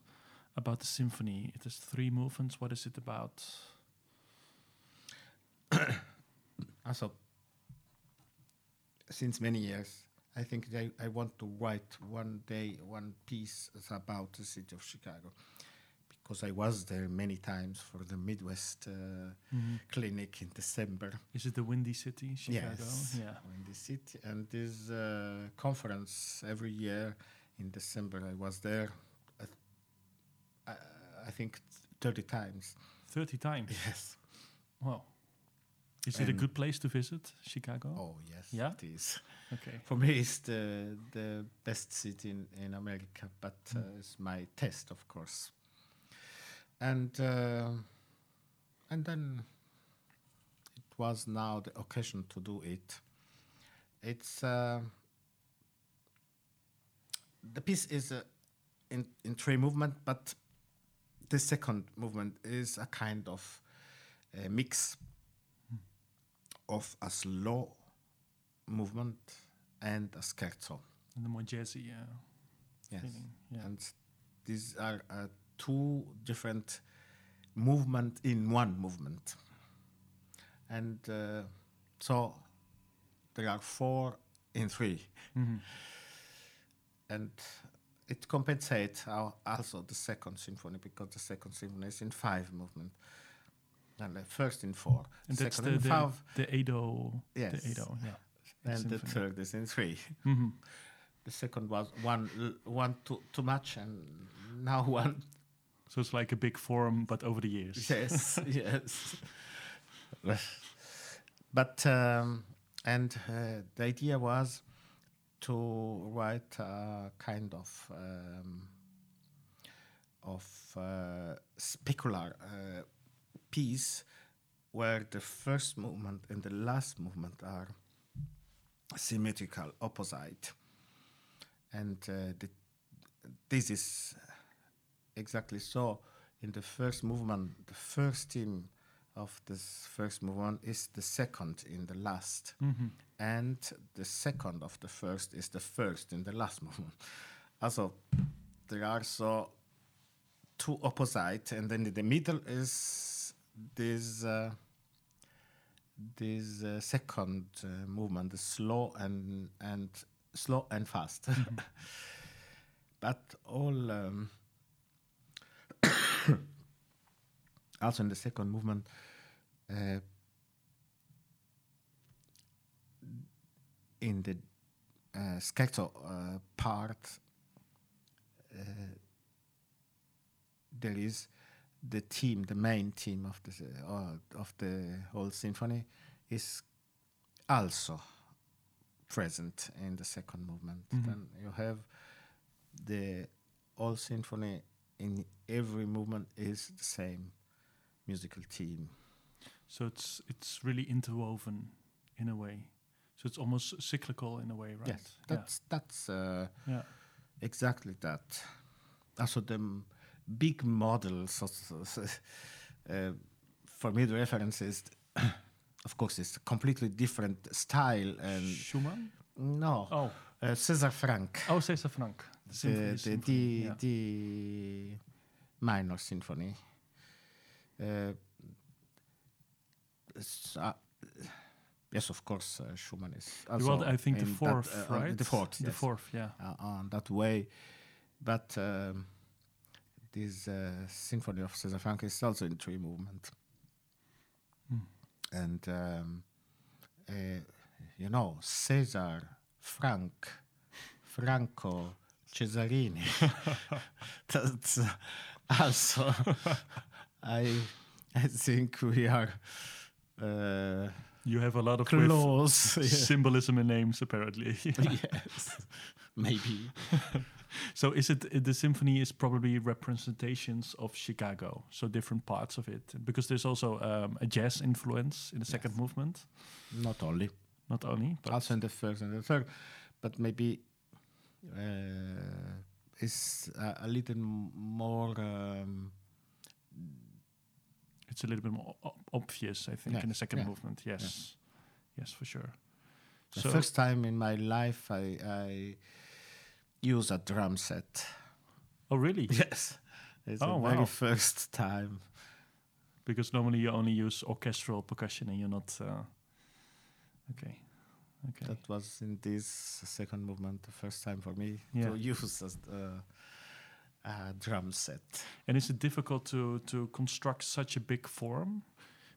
about the symphony? It has three movements. What is it about? also since many years i think I, I want to write one day one piece about the city of chicago because i was there many times for the midwest uh, clinic in december Is it the Windy City, Chicago? Yes, Yeah. Windy city. And this uh, conference every year in December, I was there. I, th- I, I think thirty times. 30 times. Yes. Wow. Is it a good place to visit, Chicago? Oh yes. Yeah? It is. Okay. For me, it's the the best city in, in America, but uh, it's my test, of course. And uh, and then it was now the occasion to do it. It's uh, the piece is uh, in in three movement, but the second movement is a kind of a mix of a slow movement and a scherzo. And the more jazzy uh, Yes. feeling. Yeah. And these are uh, two different movement in one movement. And uh, so there are four in three. Mhm. And it compensates our, also the second symphony because the second symphony is in five movement. And the first in four. And that's second the, in the, five. the Edo. Yes. The Edo, yeah. And the third is in three. Mhm. The second was one one too, too much, and now one So it's like a big form, but over the years. yes, yes. but um, and uh, the idea was to write a kind of um, of uh, specular uh, piece where the first movement and the last movement are symmetrical, opposite, and uh, the, this is exactly so. In the first movement, the first theme of this first movement is the second in the last, Mhm. and the second of the first is the first in the last movement. Also, there are so two opposite, and then in the middle is this uh, this uh, second uh, movement, the slow and and slow and fast. but all um, also in the second movement uh, in the uh, scherzo uh, part uh, there is the theme the main theme of the uh, of the whole symphony is also present in the second movement Mhm. then you have the whole symphony in every movement is the same musical team. So it's it's really interwoven in a way. So it's almost cyclical in a way, right? yes that's that's uh, yeah. yeah. exactly that also the big models of, uh, for me the reference is of course it's a completely different style and Schumann. no Oh, uh, César Franck oh, César Franck. The symphony. the, the, symphony, D, yeah. D minor symphony. Uh, uh, yes, of course, uh, Schumann is also. well, I think the in that, fourth, uh, right? The fourth, The fourth, yeah. uh, on that way. But um, this uh, symphony of César Franck is also in three movement. Hmm. And, um, uh, you know, César, Franck, Franco, Cesarini. That's also, I, I think we are uh, You have a lot of close. yeah. symbolism in names, apparently. yes, maybe. so is it the symphony is probably representations of Chicago, so different parts of it, because there's also um, a jazz influence in the second Yes. movement, Not only, not only, but also in the first and the third, but maybe uh, is a, a little more. Um, it's a little bit more obvious, I think, in the second yeah, movement. Yes, yes, for sure. the So- first time in my life, I, I use a drum set. Oh, really? Yes, it's Oh, the very first time. Because normally you only use orchestral percussion, and you're not. Uh, okay, okay. That was in this second movement, the first time for me Yeah. to use a, uh, a drum set. And is it difficult to to construct such a big form?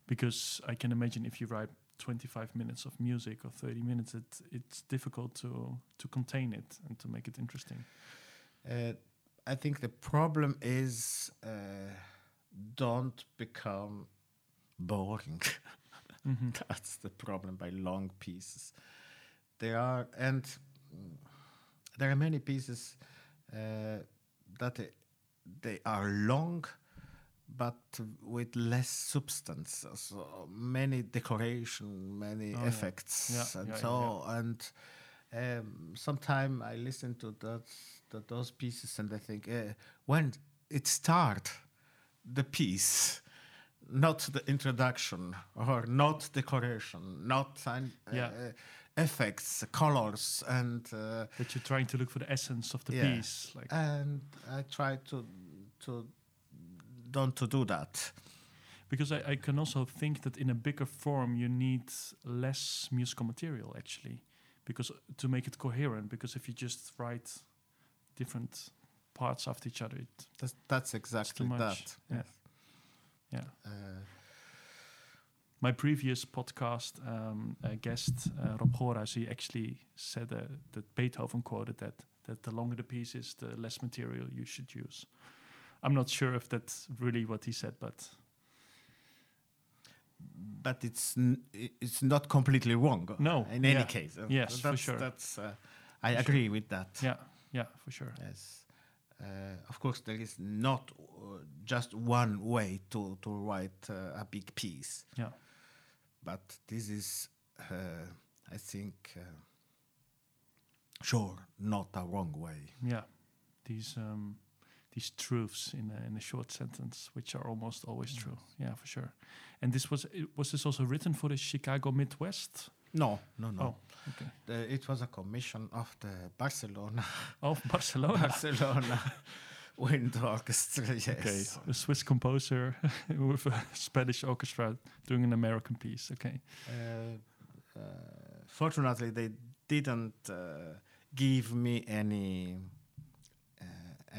Because I can imagine if you write 25 minutes of music or 30 minutes, it it's difficult to to contain it and to make it interesting. Uh, I think the problem is uh, don't become boring. Mhm. That's the problem by long pieces. There are and mm, there are many pieces uh, that they, are long, but with less substance. So many decoration, many Oh, effects, Yeah, and yeah, so yeah, and. Um, Sometimes I listen to that, to those pieces and I think, uh, when it start, the piece, not the introduction or not decoration, not an, Yeah. uh, effects, colors, and uh, That you're trying to look for the essence of the Yeah. piece, like and I try to to don't to do that. because I, I can also think that in a bigger form you need less musical material actually, because to make it coherent. Because if you just write different parts after each other, it That's, that's exactly that. yeah. yeah. Uh, My previous podcast um, uh, guest uh, Rob Goorhuis, he actually said uh, that Beethoven quoted that that the longer the piece is, the less material you should use. I'm not sure if that's really what he said, but but it's it's not completely wrong. No, in any yeah. case. Uh, Yes, for sure. That's uh, I For agree with that. yeah, yeah, for sure. Yes. Uh, of course, there is not uh, just one way to, to write uh, a big piece, Yeah, but this is, uh, I think, uh, sure, not a wrong way. yeah. These um, these truths in a, in a short sentence, which are almost always true. Yeah, for sure. And this was it, was this also written for the Chicago Midwest? No, no, no. Oh, okay. The- it was a commission of the Barcelona Of Barcelona. Barcelona Wind Orchestra. Yes. Okay, a Swiss composer with a Spanish orchestra doing an American piece. Okay, Uh, uh, fortunately, they didn't uh, give me any uh,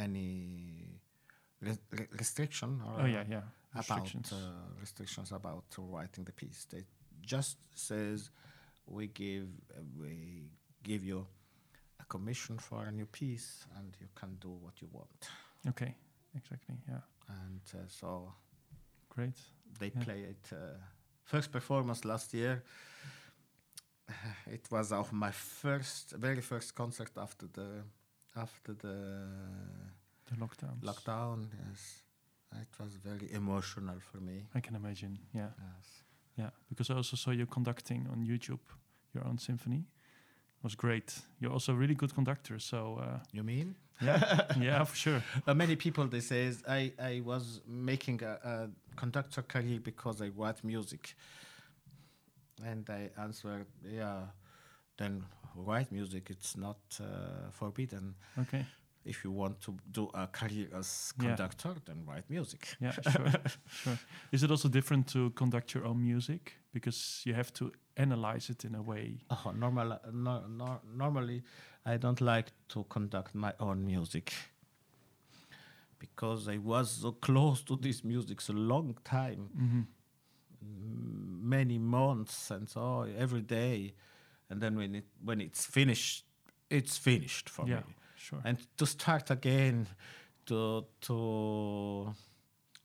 any re- re- restriction or Oh yeah, yeah. about Restrictions. uh, restrictions about writing the piece. They just says we give uh, we give you a commission for a new piece and you can do what you want. Okay, exactly. Yeah, And uh, so great. they Yeah. play it. Uh, first performance last year. It was of my first, very first concert after the after the The lockdowns. lockdown. Yes, it was very emotional for me. I can imagine. Yeah, Yes. yeah. Because I also saw you conducting on YouTube your own symphony. It was great. You're also a really good conductor. So uh, You mean? Yeah, yeah, for sure. Uh, many people they say I I was making a, a conductor career because I write music, and I answered, yeah, then write music. It's not uh, forbidden. Okay. If you want to do a career as Yeah. conductor, then write music. Yeah, sure, sure. Is it also different to conduct your own music because you have to analyze it in a way? Oh, normal, no, no, normally, I don't like to conduct my own music because I was so close to this music so long time. hmm many months and so every day and then when it when it's finished it's finished for Yeah, me sure. and to start again to to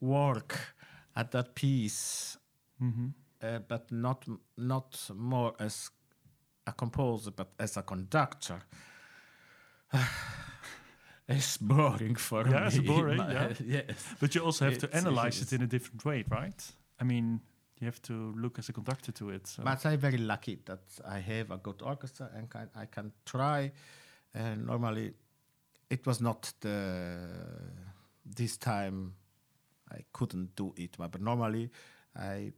work at that piece hmm uh, but not not more as a composer but as a conductor it's boring for Yeah, me it's boring, yeah. yes But you also have to It's- it analyze it in a different way, right? I mean, you have to look as a conductor to it. So. But I'm very lucky that I have a good orchestra and can, I can try. And normally, it was not the this time I couldn't do it, but normally I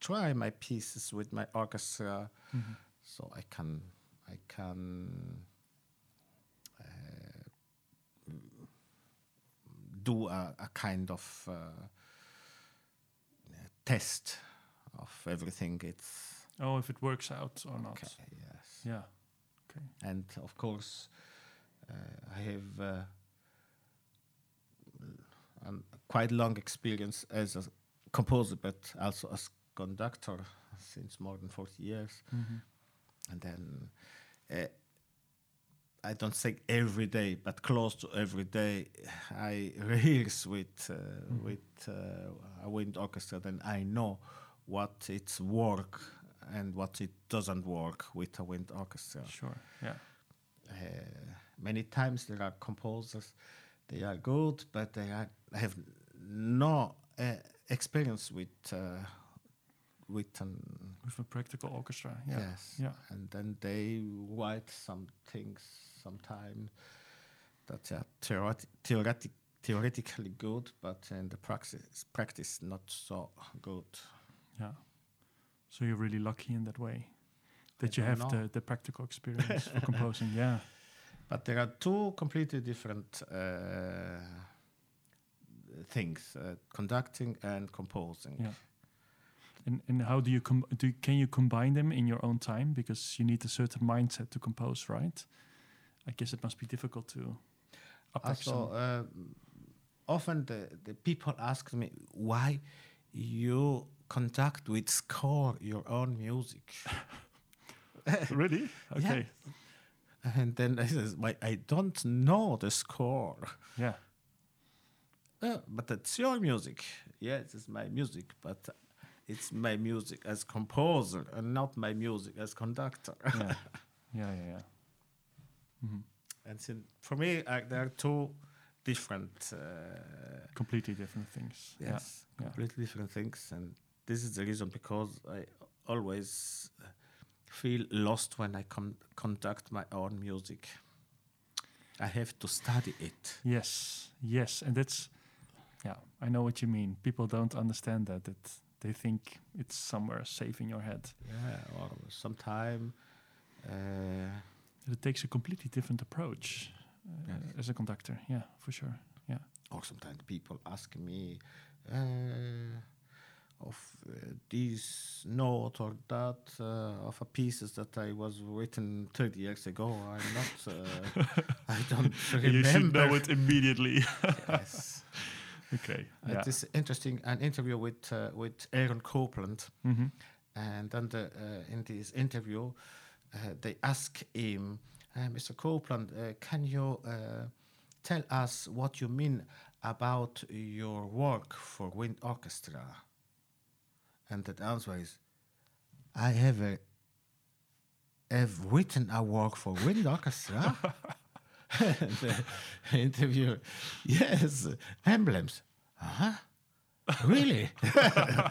try my pieces with my orchestra, Mhm. So I can I can uh, do a, a kind of uh, test of everything. It's Oh, if it works out or not. Yes, Yeah. Okay. and of course, uh, I have uh, a quite long experience as a composer, but also as conductor since more than forty years. Mhm. And then uh, I don't say every day, but close to every day, I rehearse with uh, with uh, a wind orchestra. Then I know what its work and what it doesn't work with a wind orchestra. Sure. Yeah. Uh, many times there are composers, they are good, but they are, have no uh, experience with uh, with an With a practical orchestra. Yeah. Yes. Yeah. And then they write some things sometimes that are theoretic, theoretic, theoretically good, but in the practice, practice not so good. Yeah. So you're really lucky in that way that you have know. the, the practical experience for composing. Yeah. But there are two completely different uh, things: uh, conducting and composing. Yeah. And and how do you com- do? Can you combine them in your own time because you need a certain mindset to compose, right? I guess it must be difficult to. Also, uh, often the, the people ask me why you conduct with score your own music. really? Okay. And then I says, "Why I don't know the score." Yeah. Uh, but it's your music. Yes, it's my music, but it's my music as composer and not my music as conductor. Yeah. Yeah. Yeah. Yeah. hmm and so for me, uh, there are two different, uh, Completely different things. yes, yeah. completely different things. And this is the reason because I always uh, feel lost when I con- conduct my own music. I have to study it. Yes. Yes. And that's. Yeah. I know what you mean. People don't understand that. That they think it's somewhere safe in your head. Yeah, or sometime. Uh, It takes a completely different approach uh, as a conductor. Yeah, for sure. Yeah. or sometimes people ask me, uh, of uh, this note or that uh, of a pieces that I was written 30 years ago. I'm not. Uh, I don't remember. you should know it immediately. yes. Okay. Yeah. It is interesting. An interview with uh, with Aaron Copland, Mhm. and then the, uh, in this interview, uh, they ask him, uh, Mr. Copland, uh, can you uh, tell us what you mean about your work for wind orchestra? And the answer is, I have a, have written a work for wind orchestra. the interviewer, yes, emblems. Uh-huh. Really?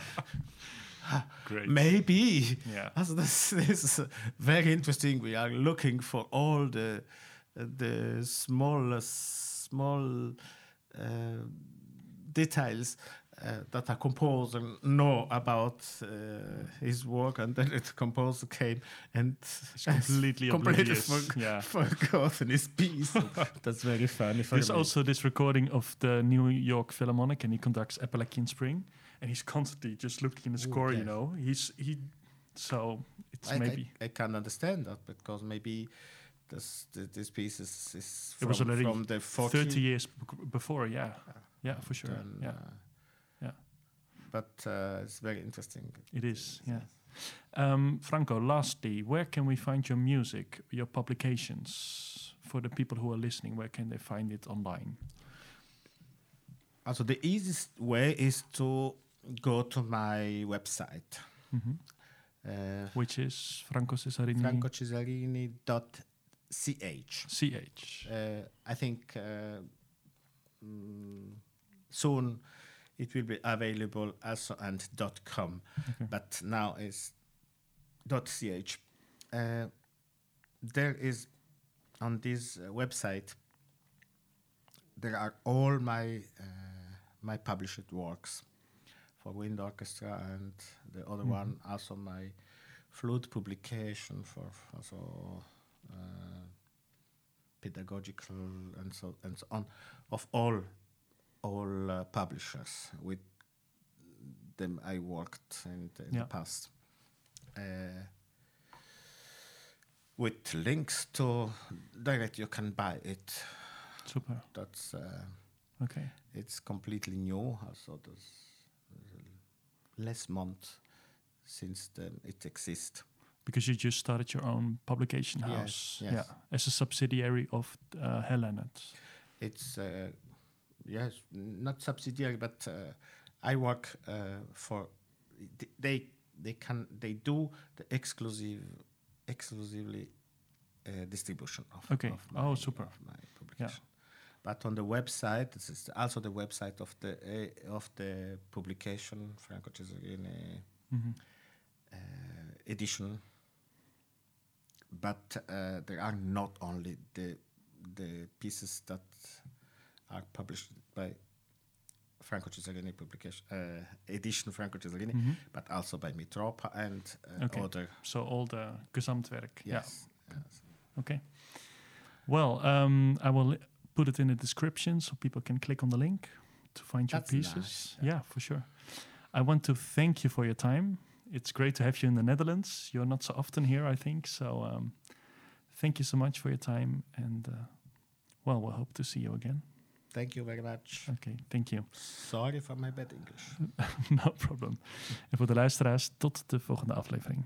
Great. Maybe. Yeah. Also this, this is very interesting. We are looking for all the the small small uh, details that a composer know about uh, his work, and then the composer came and It's completely completely oblivious. for- yeah. forgotten his piece. That's very funny. There's also this recording of the New York Philharmonic, and he conducts Appalachian Spring, and he's constantly just looking in the Ooh, score. You know, he's he. So it's I, maybe I, I can understand that because maybe this this piece is, is It from, was already from the 40 30 years b- before. Yeah, yeah, for sure. then, yeah, uh, Yeah. But uh, it's very interesting. it is. Yeah. Um, Franco, lastly, where can we find your music, your publications? For the people who are listening, where can they find it online? Also, the easiest way is to go to my website, Mhm. uh, Which is Franco Cesarini. francocesarini.ch. CH. Uh, I think uh, mm, soon it will be available also and .com, Okay. but now is .ch. Uh, there is on this uh, website there are all my uh, my published works for wind orchestra and the other Mhm. one also my flute publication for for so uh, pedagogical and so and so on of all all uh, publishers with them I worked in, the, in Yeah. the past. Uh, with links to direct you can buy it. Super. That's uh, Okay. it's completely new. Also, there's, less month since the, it exists. Because you just started your own publication Yes, house. yes. Yeah. As a subsidiary of uh, Hal Leonard. It's uh, yes, not subsidiary, but uh, I work uh, for they they can they do the exclusive exclusively uh, distribution of Okay. of Oh, super. of my publication. But on the website, this is also the website of the uh, of the publication Franco Cesarini Mhm. uh, edition. But uh, there are not only the the pieces that are published by Franco Cesarini publication uh, edition Franco Cesarini, Mhm. but also by Mitropa and uh, Okay. other. So all the Gesamtwerk. Yeah. Yes. yes. Okay. Well, um, I will put it in the description so people can click on the link to find your pieces. nice, Yeah. for sure. I want to thank you for your time. It's great to have you in the Netherlands. You're not so often here, I think. So um, thank you so much for your time. And uh, well, we'll hope to see you again. Thank you very much. Okay, thank you. Sorry for my bad English. no problem. En voor de luisteraars, tot de volgende aflevering.